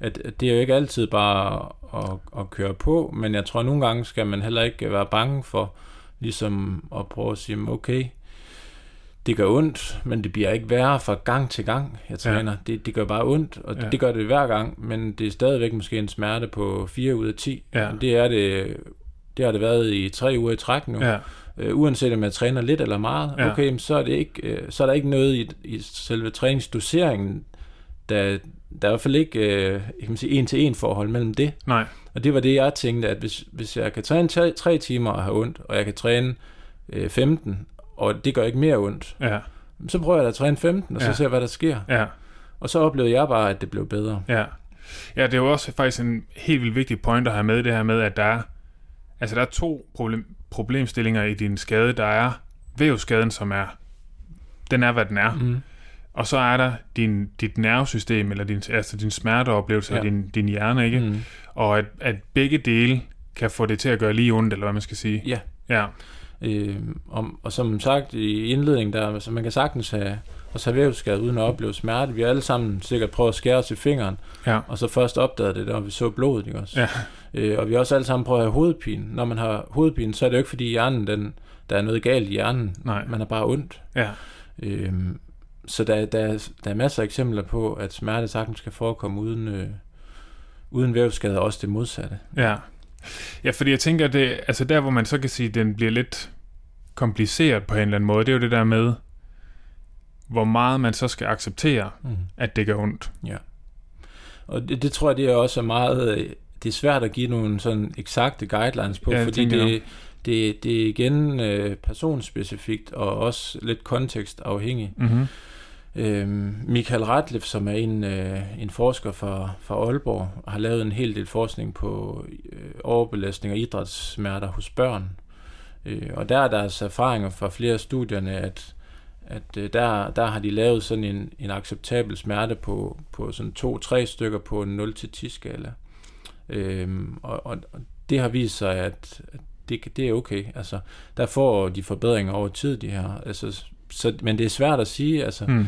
At, at det er jo ikke altid bare at, at køre på, men jeg tror, at nogle gange skal man heller ikke være bange for, ligesom at prøve at sige, okay, det gør ondt, men det bliver ikke værre fra gang til gang, jeg træner. Ja. Det, det gør bare ondt, og ja. det, det gør det hver gang, men det er stadigvæk måske en smerte på 4 ud af 10. Ja. Det er det, det har det været i tre uger i træk nu. Ja. Uh, uanset om jeg træner lidt eller meget, ja. okay, så er, det ikke, uh, så er der ikke noget i, i selve træningsdoseringen, der, der er i hvert fald ikke uh, kan man sige, en-til-en forhold mellem det. Nej. Og det var det, jeg tænkte, at hvis, hvis jeg kan træne tre, tre timer og have ondt, og jeg kan træne uh, 15, og det gør ikke mere ondt, ja. så prøver jeg at træne 15, og så ja. ser hvad der sker. Ja. Og så oplevede jeg bare, at det blev bedre. Ja. Ja, det er jo også faktisk en helt vildt vigtig point at have med, det her med, at der er, altså der er to problem, problemstillinger i din skade. Der er vævskaden, som er, den er, hvad den er. Mm. Og så er der din, dit nervesystem, eller din, altså din smerteoplevelse ja. af din, din hjerne, ikke? Mm. Og at, at begge dele kan få det til at gøre lige ondt, eller hvad man skal sige. Ja. Ja. Øh, om, og som sagt i indledningen, der, så man kan sagtens have, også have vævsskade uden at opleve smerte. Vi har alle sammen sikkert prøvet at skære os i fingeren, ja. og så først opdagede det, når vi så blodet. Ikke også? Ja. Øh, og vi har også alle sammen prøvet at have hovedpine. Når man har hovedpine, så er det jo ikke fordi hjernen, den, der er noget galt i hjernen. Nej. Man har bare ondt. Ja. Øh, så der, der, der er masser af eksempler på, at smerte sagtens kan forekomme uden, øh, uden vævsskade, og også det modsatte. Ja. Ja, fordi jeg tænker, det, altså der, hvor man så kan sige, at den bliver lidt kompliceret på en eller anden måde, det er jo det der med, hvor meget man så skal acceptere, mm. at det gør ondt. Ja. Og det, det tror jeg, det er også meget, det er svært at give nogle sådan eksakte guidelines på, ja, fordi det, det, det er igen øh, personspecifikt og også lidt kontekstafhængigt. Mm-hmm. Øh, Michael Ratliff, som er en, øh, en forsker fra, fra Aalborg, har lavet en hel del forskning på øh, overbelastning og idrætssmerter hos børn. Øh, og der er deres erfaringer fra flere af studierne, at, at øh, der, der har de lavet sådan en, en acceptabel smerte på, på sådan to-tre stykker på en 0-10 skala. Øh, og, og, og det har vist sig, at, at det, det er okay. Altså, der får de forbedringer over tid, de her. Altså, så, men det er svært at sige. Altså, hmm.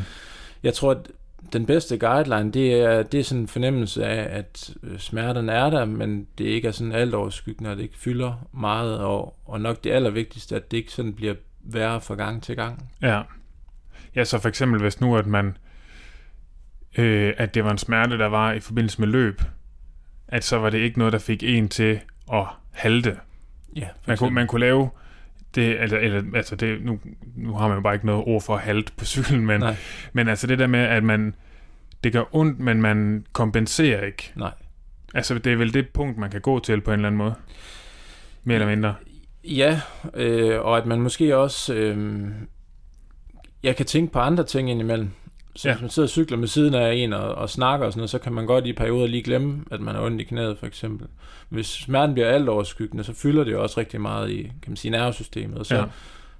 Jeg tror, at den bedste guideline, det er, det er sådan en fornemmelse af, at øh, smerterne er der, men det ikke er sådan alt overskyggende, og det ikke fylder meget, og, og nok det allervigtigste, at det ikke sådan bliver værre fra gang til gang. Ja. Ja, så for eksempel hvis nu, at man, øh, at det var en smerte, der var i forbindelse med løb, at så var det ikke noget, der fik en til at halte. Ja, man, kunne, man kunne lave det, eller, eller altså det, nu, nu har man jo bare ikke noget ord for halt på cyklen, men, men altså det der med, at man, det gør ondt, men man kompenserer ikke. Nej. Altså det er vel det punkt, man kan gå til på en eller anden måde. Mere eller mindre. Ja, øh, og at man måske også, øh, jeg kan tænke på andre ting indimellem. Så ja. hvis man sidder og cykler med siden af en og, og snakker og sådan noget, så kan man godt i perioder lige glemme, at man har ondt i knæet for eksempel. Hvis smerten bliver alt overskyggende, så fylder det jo også rigtig meget i kan man sige, nervesystemet, og så, ja.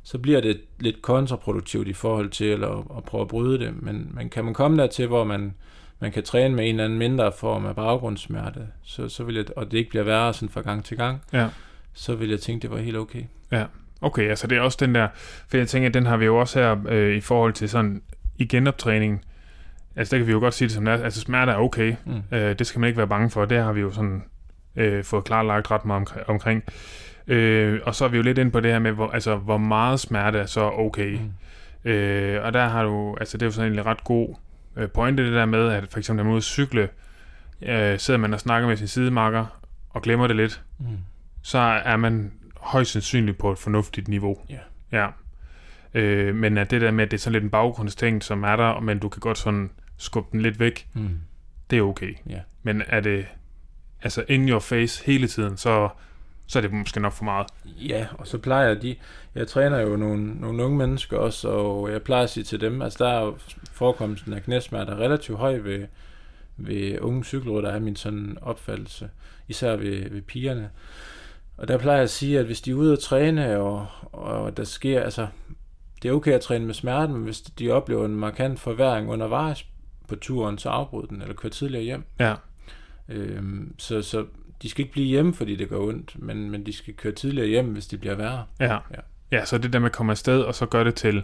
så bliver det lidt kontraproduktivt i forhold til at, at prøve at bryde det. Men, men kan man komme dertil, hvor man, man kan træne med en eller anden mindre form af baggrundssmerte, så, så vil jeg, og det ikke bliver værre sådan fra gang til gang, ja. så vil jeg tænke, det var helt okay. Ja, okay, altså det er også den der, for jeg tænker, den har vi jo også her øh, i forhold til sådan i genoptræning, altså der kan vi jo godt sige det som det er, altså smerte er okay, mm. øh, det skal man ikke være bange for, det har vi jo sådan øh, fået klarlagt ret meget omkring. Øh, og så er vi jo lidt ind på det her med, hvor, altså, hvor meget smerte er så okay. Mm. Øh, og der har du, altså det er jo sådan en ret god øh, pointe det der med, at for eksempel når man er ude at cykle, øh, sidder man og snakker med sin sidemarker, og glemmer det lidt, mm. så er man højst sandsynligt på et fornuftigt niveau. Yeah. Ja. Øh, men at det der med, at det er sådan lidt en baggrundsting, som er der, men du kan godt sådan skubbe den lidt væk, mm. det er okay. Yeah. Men er det altså in your face hele tiden, så, så er det måske nok for meget. Ja, og så plejer de, jeg træner jo nogle, nogle unge mennesker også, og jeg plejer at sige til dem, altså der er forekomsten af knæsmerter relativt høj ved, ved unge cykelrytter, er min sådan opfattelse, især ved, ved pigerne. Og der plejer jeg at sige, at hvis de er ude at træne, og, og der sker, altså, det er okay at træne med smerten, men hvis de oplever en markant forværing undervejs på turen, så afbryd den, eller kør tidligere hjem. Ja. Øhm, så, så de skal ikke blive hjemme, fordi det gør ondt, men, men de skal køre tidligere hjem, hvis det bliver værre. Ja. ja. Ja, så det der med at komme afsted, og så gør det til,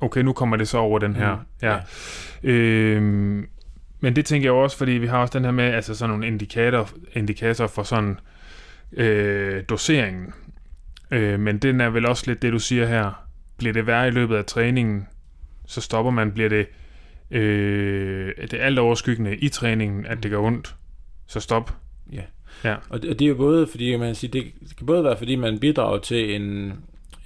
okay, nu kommer det så over den her. Mm, ja. ja. Øhm, men det tænker jeg også, fordi vi har også den her med, altså sådan nogle indikator, indikator for sådan øh, doseringen. Øh, men den er vel også lidt det, du siger her. Bliver det værre i løbet af træningen, så stopper man. Bliver det, øh, det alt overskyggende i træningen, at det gør ondt, så stop. Ja. Ja. Og det, og det er jo både, fordi man siger, det, det kan både være, fordi man bidrager til en,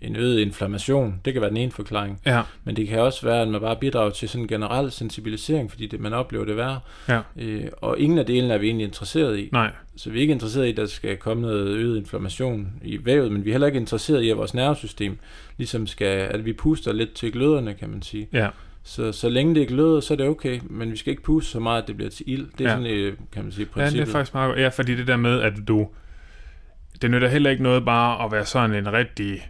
en øget inflammation. Det kan være den ene forklaring. Ja, Men det kan også være, at man bare bidrager til sådan en generel sensibilisering, fordi det, man oplever det værre. ja, Øh, og ingen af delene er vi egentlig interesseret i. nej, Så vi er ikke interesseret i, at der skal komme noget øget inflammation i vævet, men vi er heller ikke interesseret i, at vores nervesystem ligesom skal, at vi puster lidt til gløderne, kan man sige. ja, Så, så længe det er gløder, så er det okay, men vi skal ikke puste så meget, at det bliver til ild. Det er Ja. sådan, øh, kan man sige, ja, det princippet. er faktisk meget godt. Ja, fordi det der med, at du, det nytter heller ikke noget bare at være sådan en rigtig,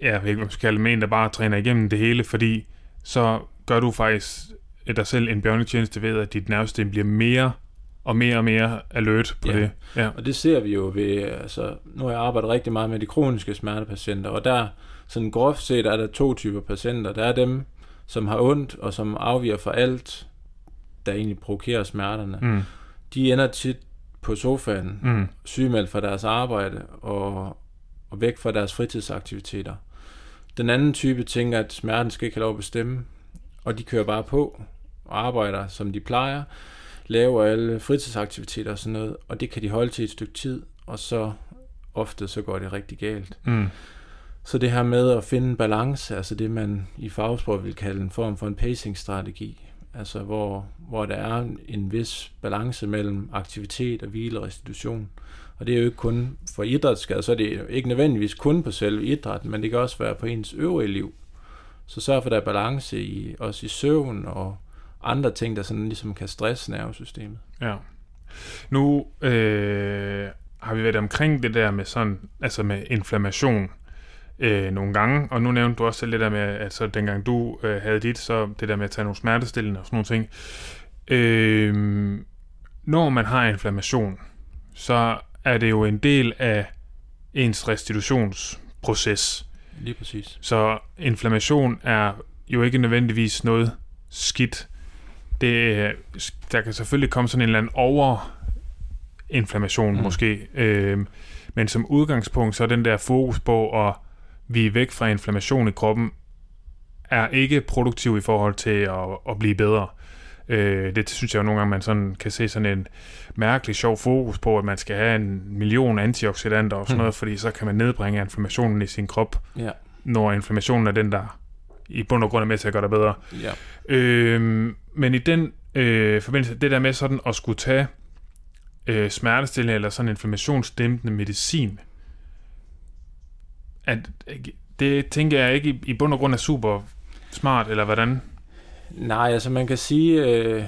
ja, jeg ved ikke, hvad man skal kalde det, men en, der bare træner igennem det hele, fordi så gør du faktisk dig selv en bjørnetjeneste ved, at dit nervesystem bliver mere og mere og mere alert på Ja. det. Ja, Og det ser vi jo ved, altså, nu har jeg arbejdet rigtig meget med de kroniske smertepatienter, og der, sådan groft set, er der to typer patienter. Der er dem, som har ondt, og som afviger fra alt, der egentlig provokerer smerterne. mm, De ender tit på sofaen, mm, sygemeldt fra deres arbejde, og, og væk fra deres fritidsaktiviteter. Den anden type tænker, at smerten skal ikke have lov at bestemme, og de kører bare på og arbejder, som de plejer, laver alle fritidsaktiviteter og sådan noget, og det kan de holde til et stykke tid, og så ofte så går det rigtig galt. mm, Så det her med at finde en balance, altså det man i fagsprog vil kalde en form for en pacing-strategi, altså hvor, hvor der er en vis balance mellem aktivitet og hvile og restitution. Og det er jo ikke kun for idrætsskader, så er det ikke nødvendigvis kun på selve idrætten, men det kan også være på ens øvrige liv. Så sørg for, at der er balance i, også i søvn og andre ting, der sådan ligesom kan stresse nervesystemet. ja. Nu øh, har vi været omkring det der med sådan, altså med inflammation øh, nogle gange, og nu nævnte du også selv det der med, at så dengang du øh, havde dit, så det der med at tage nogle smertestillende og sådan nogle ting. Øh, når man har inflammation, så er det jo en del af ens restitutionsproces. Lige præcis. Så inflammation er jo ikke nødvendigvis noget skidt. Det, er- der kan selvfølgelig komme sådan en eller anden overinflammation mm. Mm. måske. Øh, men som udgangspunkt, så er den der fokus på, at vi er væk fra inflammation i kroppen, er ikke produktiv i forhold til at, at blive bedre. Øh, det synes jeg jo nogle gange, man sådan kan se sådan en mærkelig sjov fokus på, at man skal have en million antioxidanter og sådan Hmm. noget, fordi så kan man nedbringe inflammationen i sin krop Ja, når inflammationen er den, der i bund og grund er med til at gøre dig bedre. ja. Øh, men i den øh, forbindelse, det der med sådan at skulle tage øh, smertestillende eller sådan inflammationsdæmpende medicin, at, det tænker jeg ikke i, i bund og grund er super smart, eller hvordan? Nej, altså man kan sige, øh,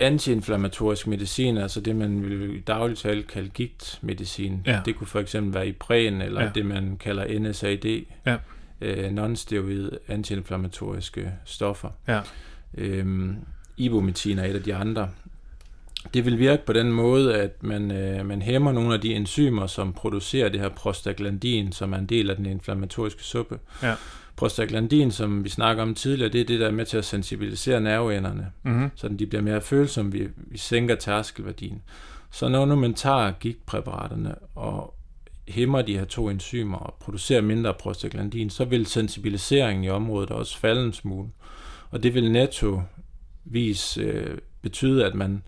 antiinflammatorisk medicin, altså det man vil i dagligt tale kalde gigtmedicin, Ja. det kunne for eksempel være Ipren, eller Ja. ja. det man kalder NSAID, Ja. øh, non-steroid antiinflammatoriske stoffer. Ja. Øhm, Ibumetin er et af de andre. Det vil virke på den måde, at man, øh, man hæmmer nogle af de enzymer, som producerer det her prostaglandin, som er en del af den inflammatoriske suppe. Ja. Prostaglandin, som vi snakker om tidligere, det er det, der er med til at sensibilisere nerveenderne, Mm-hmm. så de bliver mere følsomme, vi, vi sænker tærskelværdien. Så når nu man tager gigtpræparaterne og hæmmer de her to enzymer og producerer mindre prostaglandin, så vil sensibiliseringen i området også falde en smule. Og det vil nettovis øh, betyde, at man,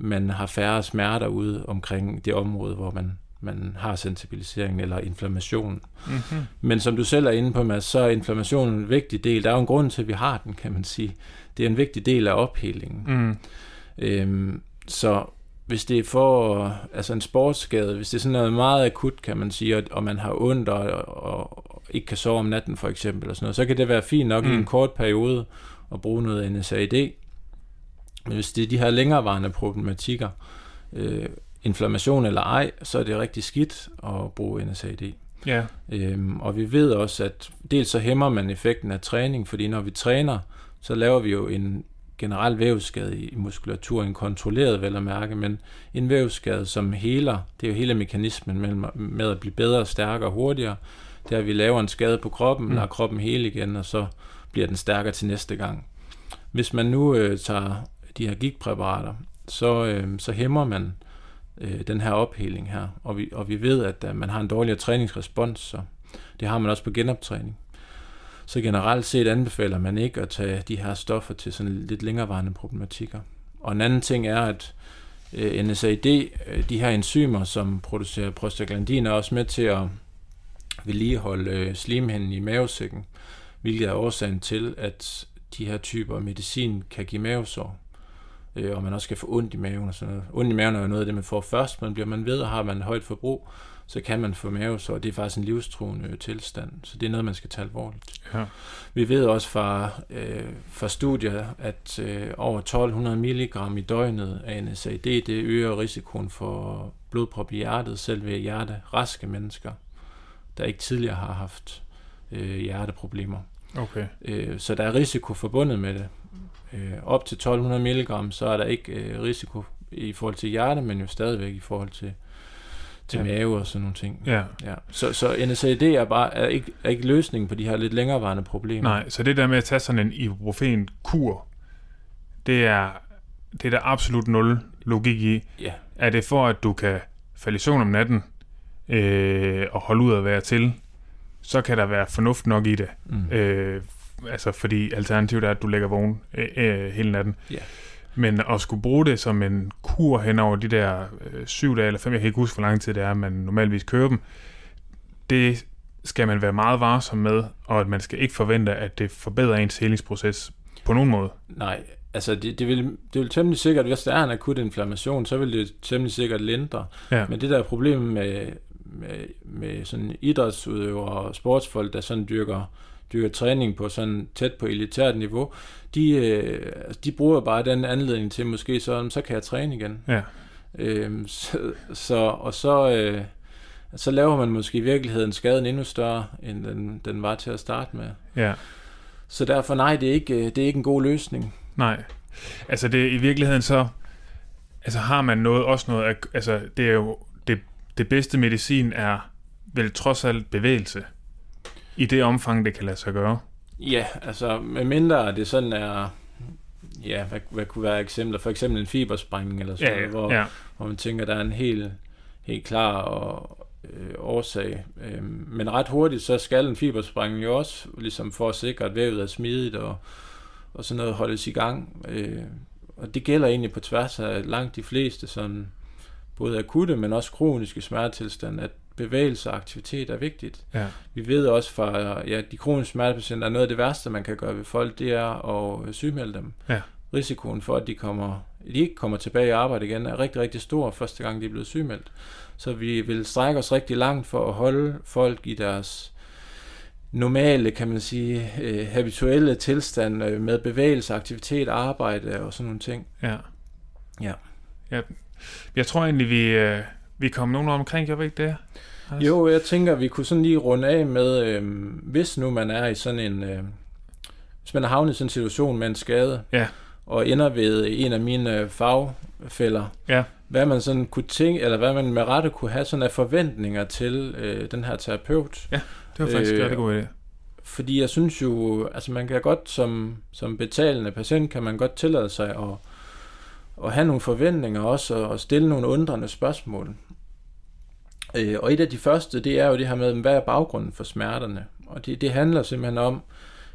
man har færre smerter ude omkring det område, hvor man, man har sensibilisering eller inflammation. Mm-hmm. Men som du selv er inde på, Mads, så er inflammationen en vigtig del. Der er jo en grund til, at vi har den, kan man sige. Det er en vigtig del af ophelingen. Mm. Øhm, så hvis det er for altså en sportsskade, hvis det er sådan noget meget akut, kan man sige, og, og man har ondt og, og, og ikke kan sove om natten for eksempel, og sådan noget, så kan det være fint nok mm. i Mm. en kort periode at bruge noget NSAID. Men hvis det er de her længerevarende problematikker, øh, inflammation eller ej, så er det rigtig skidt at bruge NSAID. Ja. Øhm, og vi ved også, at dels så hæmmer man effekten af træning, fordi når vi træner, så laver vi jo en generel vævsskade i muskulaturen, kontrolleret vel at mærke, men en vævsskade, som heler, det er jo hele mekanismen mellem, med at blive bedre, stærkere og hurtigere, det er, at vi laver en skade på kroppen, mm. lader kroppen hele igen, og så bliver den stærkere til næste gang. Hvis man nu øh, tager de her gigtpræparater, så, øh, så hæmmer man øh, den her opheling her. Og vi, og vi ved, at, at man har en dårligere træningsrespons, så det har man også på genoptræning. Så generelt set anbefaler man ikke at tage de her stoffer til sådan lidt længerevarende problematikker. Og en anden ting er, at øh, NSAID, øh, de her enzymer, som producerer prostaglandin, er også med til at vedligeholde øh, slimhinden i mavesækken, hvilket er årsagen til, at de her typer medicin kan give mavesår, øh, og man også kan få ondt i maven og sådan noget. Ondt i maven er jo noget af det, man får først, men bliver man ved, og har man højt forbrug, så kan man få mavesår, og det er faktisk en livstruende tilstand, så det er noget, man skal tage alvorligt. Ja. Vi ved også fra, øh, fra studier, at øh, over 1200 mg i døgnet af NSAID, det øger risikoen for blodprop i hjertet, selv ved hjerte raske mennesker, der ikke tidligere har haft øh, hjerteproblemer. Okay. Øh, så der er risiko forbundet med det. Øh, op til 1200 mg, så er der ikke øh, risiko i forhold til hjerte, men jo stadigvæk i forhold til til Ja. mave og sådan nogle ting. Ja. Ja. Så, så NSAID er, bare, er, ikke, er ikke løsningen på de her lidt længerevarende problemer. Nej, så det der med at tage sådan en ibuprofen-kur, det er, det er der absolut nul logik i. Ja, Er det for, at du kan falde i søvn om natten øh, og holde ud at være til, så kan der være fornuft nok i det. mm. Øh, altså, fordi alternativet er, at du ligger vågen øh, øh, hele natten. Ja. Men at skulle bruge det som en kur hen over de der øh, syv dage eller fem, jeg kan ikke huske, hvor lang tid det er, man normalvis kører dem, det skal man være meget varsom med, og at man skal ikke forvente, at det forbedrer ens helingsproces på nogen måde. Nej, altså det, det, vil, det vil temmelig sikkert, hvis der er en akut inflammation, så vil det temmelig sikkert lindre. Ja. Men det der problem med, med, med sådan idrætsudøvere og sportsfolk, der sådan dyrker, dyrker træning på sådan tæt på elitært niveau, de, øh, de bruger bare den anledning til måske så, så kan jeg træne igen. Ja. Øhm, så, så, og så, øh, så laver man måske i virkeligheden skaden endnu større, end den, den var til at starte med. Ja, Så derfor nej, det er ikke, øh, det er ikke en god løsning. nej. Altså det i virkeligheden så, altså har man noget, også noget, altså det er jo, det, det bedste medicin er vel trods alt bevægelse. I det omfang, det kan lade sig gøre. Ja, altså med mindre det sådan er, ja, hvad, hvad kunne være eksempler? For eksempel en fibersprængning eller sådan Ja, noget, hvor, ja, hvor man tænker, der er en helt, helt klar og, øh, årsag. Øh, men ret hurtigt, så skal en fibersprængning jo også, ligesom for at sikre, at vævet er smidigt og, og sådan noget holdes i gang. Øh, og det gælder egentlig på tværs af langt de fleste sådan, både akutte, men også kroniske smertetilstande, at bevægelse og aktivitet er vigtigt. ja, Vi ved også fra ja, de kroniske smertepatienter, at noget af det værste, man kan gøre ved folk, det er at sygemelde dem. Ja. Risikoen for, at de, kommer, de ikke kommer tilbage i arbejde igen, er rigtig, rigtig stor første gang, de er blevet sygemeldt. Så vi vil strække os rigtig langt for at holde folk i deres normale, kan man sige, øh, habituelle tilstand øh, med bevægelse, aktivitet, arbejde og sådan nogle ting. ja. Ja. ja. Jeg tror egentlig, vi, øh, vi kom nogen omkring, gjorde vi ikke det? Anders? Jo, jeg tænker, vi kunne sådan lige runde af med, øh, hvis nu man er i sådan en, øh, hvis man er havnet i sådan en situation med en skade, Ja. og ender ved en af mine øh, fagfælder, Ja. hvad man sådan kunne tænke, eller hvad man med rette kunne have sådan af forventninger til øh, den her terapeut. Det var faktisk Øh, øh, rigtig god idé. Fordi jeg synes jo, altså man kan godt som, som betalende patient, kan man godt tillade sig at, at have nogle forventninger også, og stille nogle undrende spørgsmål. Øh, og et af de første, det er jo det her med, hvad er baggrunden for smerterne? Og det, det handler simpelthen om,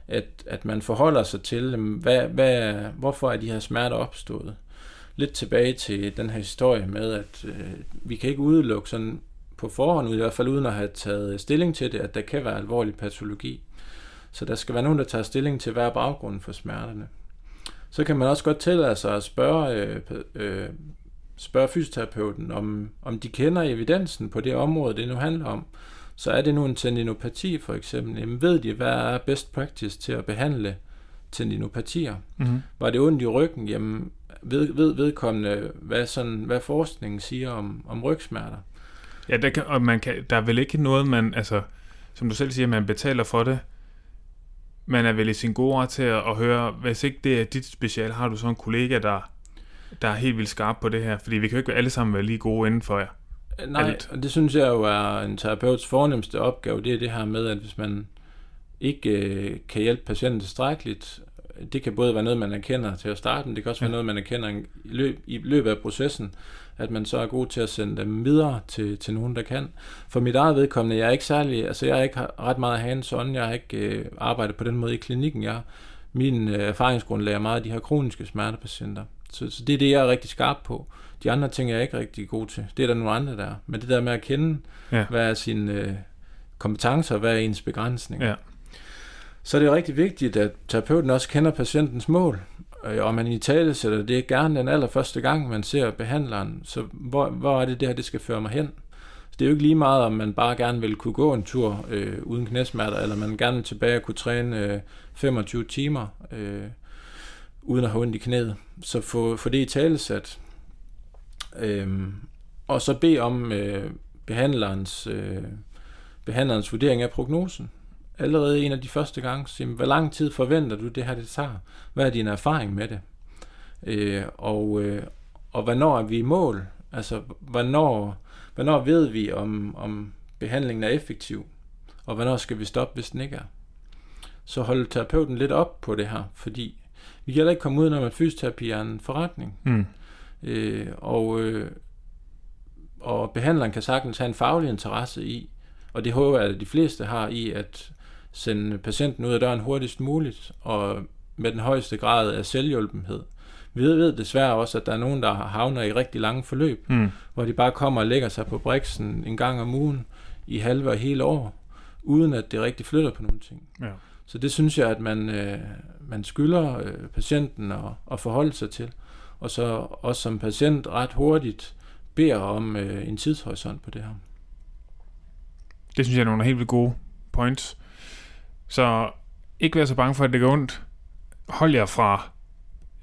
at, at man forholder sig til, hvad, hvad, hvorfor er de her smerter opstået? Lidt tilbage til den her historie med, at øh, vi kan ikke udelukke sådan på forhånd, i hvert fald uden at have taget stilling til det, at der kan være alvorlig patologi. Så der skal være nogen, der tager stilling til, hvad er baggrunden for smerterne. Så kan man også godt tillade sig at spørge, øh, øh, spørge fysioterapeuten, om, om de kender evidensen på det område, det nu handler om. Så er det nu en tendinopati for eksempel, jamen ved de, hvad er best practice til at behandle tendinopatier? Mm-hmm. Var det ondt i ryggen? Jamen ved, ved vedkommende, hvad, sådan, hvad forskningen siger om, om rygsmerter? Ja, der, kan, og man kan, der er vel ikke noget, man, altså, som du selv siger, man betaler for det. Man er vel i sin gode ret til at, at høre, hvis ikke det er dit special, har du så en kollega, der, der er helt vildt skarp på det her? Fordi vi kan jo ikke alle sammen være lige gode inden for jer. Nej, Alt. og det synes jeg jo er en terapeuts fornemmeste opgave, det er det her med, at hvis man ikke øh, kan hjælpe patienten tilstrækkeligt, det kan både være noget, man erkender til at starte, men det kan også være noget, man erkender i, løb, i løbet af processen, at man så er god til at sende dem videre til, til nogen, der kan. For mit eget vedkommende, jeg er ikke særlig, altså jeg er ikke ret meget hands on, jeg har ikke øh, arbejdet på den måde i klinikken. Jeg, min øh, erfaringsgrundlag er meget af de her kroniske smertepatienter. Så, så det er det, jeg er rigtig skarp på. De andre ting er jeg ikke rigtig god til. Det er der nogle andre, der Men det der med at kende, ja. hvad er sine øh, kompetencer, hvad er ens begrænsninger. Ja. Så det er rigtig vigtigt, at terapeuten også kender patientens mål, øh, og man i tale sætter det gerne den allerførste gang, man ser behandleren. Så hvor, hvor er det det her, det skal føre mig hen? Så det er jo ikke lige meget, om man bare gerne vil kunne gå en tur øh, uden knæsmerter, eller man gerne vil tilbage og kunne træne øh, 25 timer øh, uden at have ondt i knæet. Så få, få det i talesat. Øhm, og så bede om øh, behandlerens, øh, behandlerens vurdering af prognosen. Allerede en af de første gange, sige, hvor lang tid forventer du det her, det tager? Hvad er din erfaring med det? Øh, og, øh, og hvornår er vi i mål? Altså, hvornår, hvornår ved vi, om, om behandlingen er effektiv? Og hvornår skal vi stoppe, hvis den ikke er? Så hold terapeuten lidt op på det her, fordi vi kan heller ikke komme ud, når man fysioterapi er en forretning. Mm. Øh, og, øh, og behandleren kan sagtens have en faglig interesse i, og det håber jeg, at de fleste har i, at sende patienten ud af døren hurtigst muligt, og med den højeste grad af selvhjulpenhed. Vi ved desværre også, at der er nogen, der havner i rigtig lange forløb, mm. hvor de bare kommer og lægger sig på briksen en gang om ugen i halve og hele år, uden at det rigtig flytter på nogle ting. Ja. Så det synes jeg, at man, øh, man skylder øh, patienten at, at forholde sig til. Og så også som patient ret hurtigt beder om øh, en tidshorisont på det her. Det synes jeg er nogle helt vildt gode points. Så ikke være så bange for, at det går ondt. Hold jer fra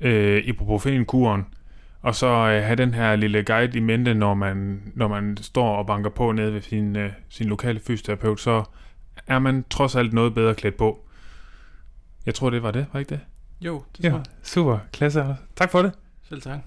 øh, ibuprofen-kuren, og så øh, have den her lille guide i mente, når man, når man står og banker på nede ved sin, øh, sin lokale fysioterapeut, så er man trods alt noget bedre klædt på. Jeg tror, det var det, var ikke det? Jo, det tror ja, jeg. Super, klasse. Tak for det. Selv tak.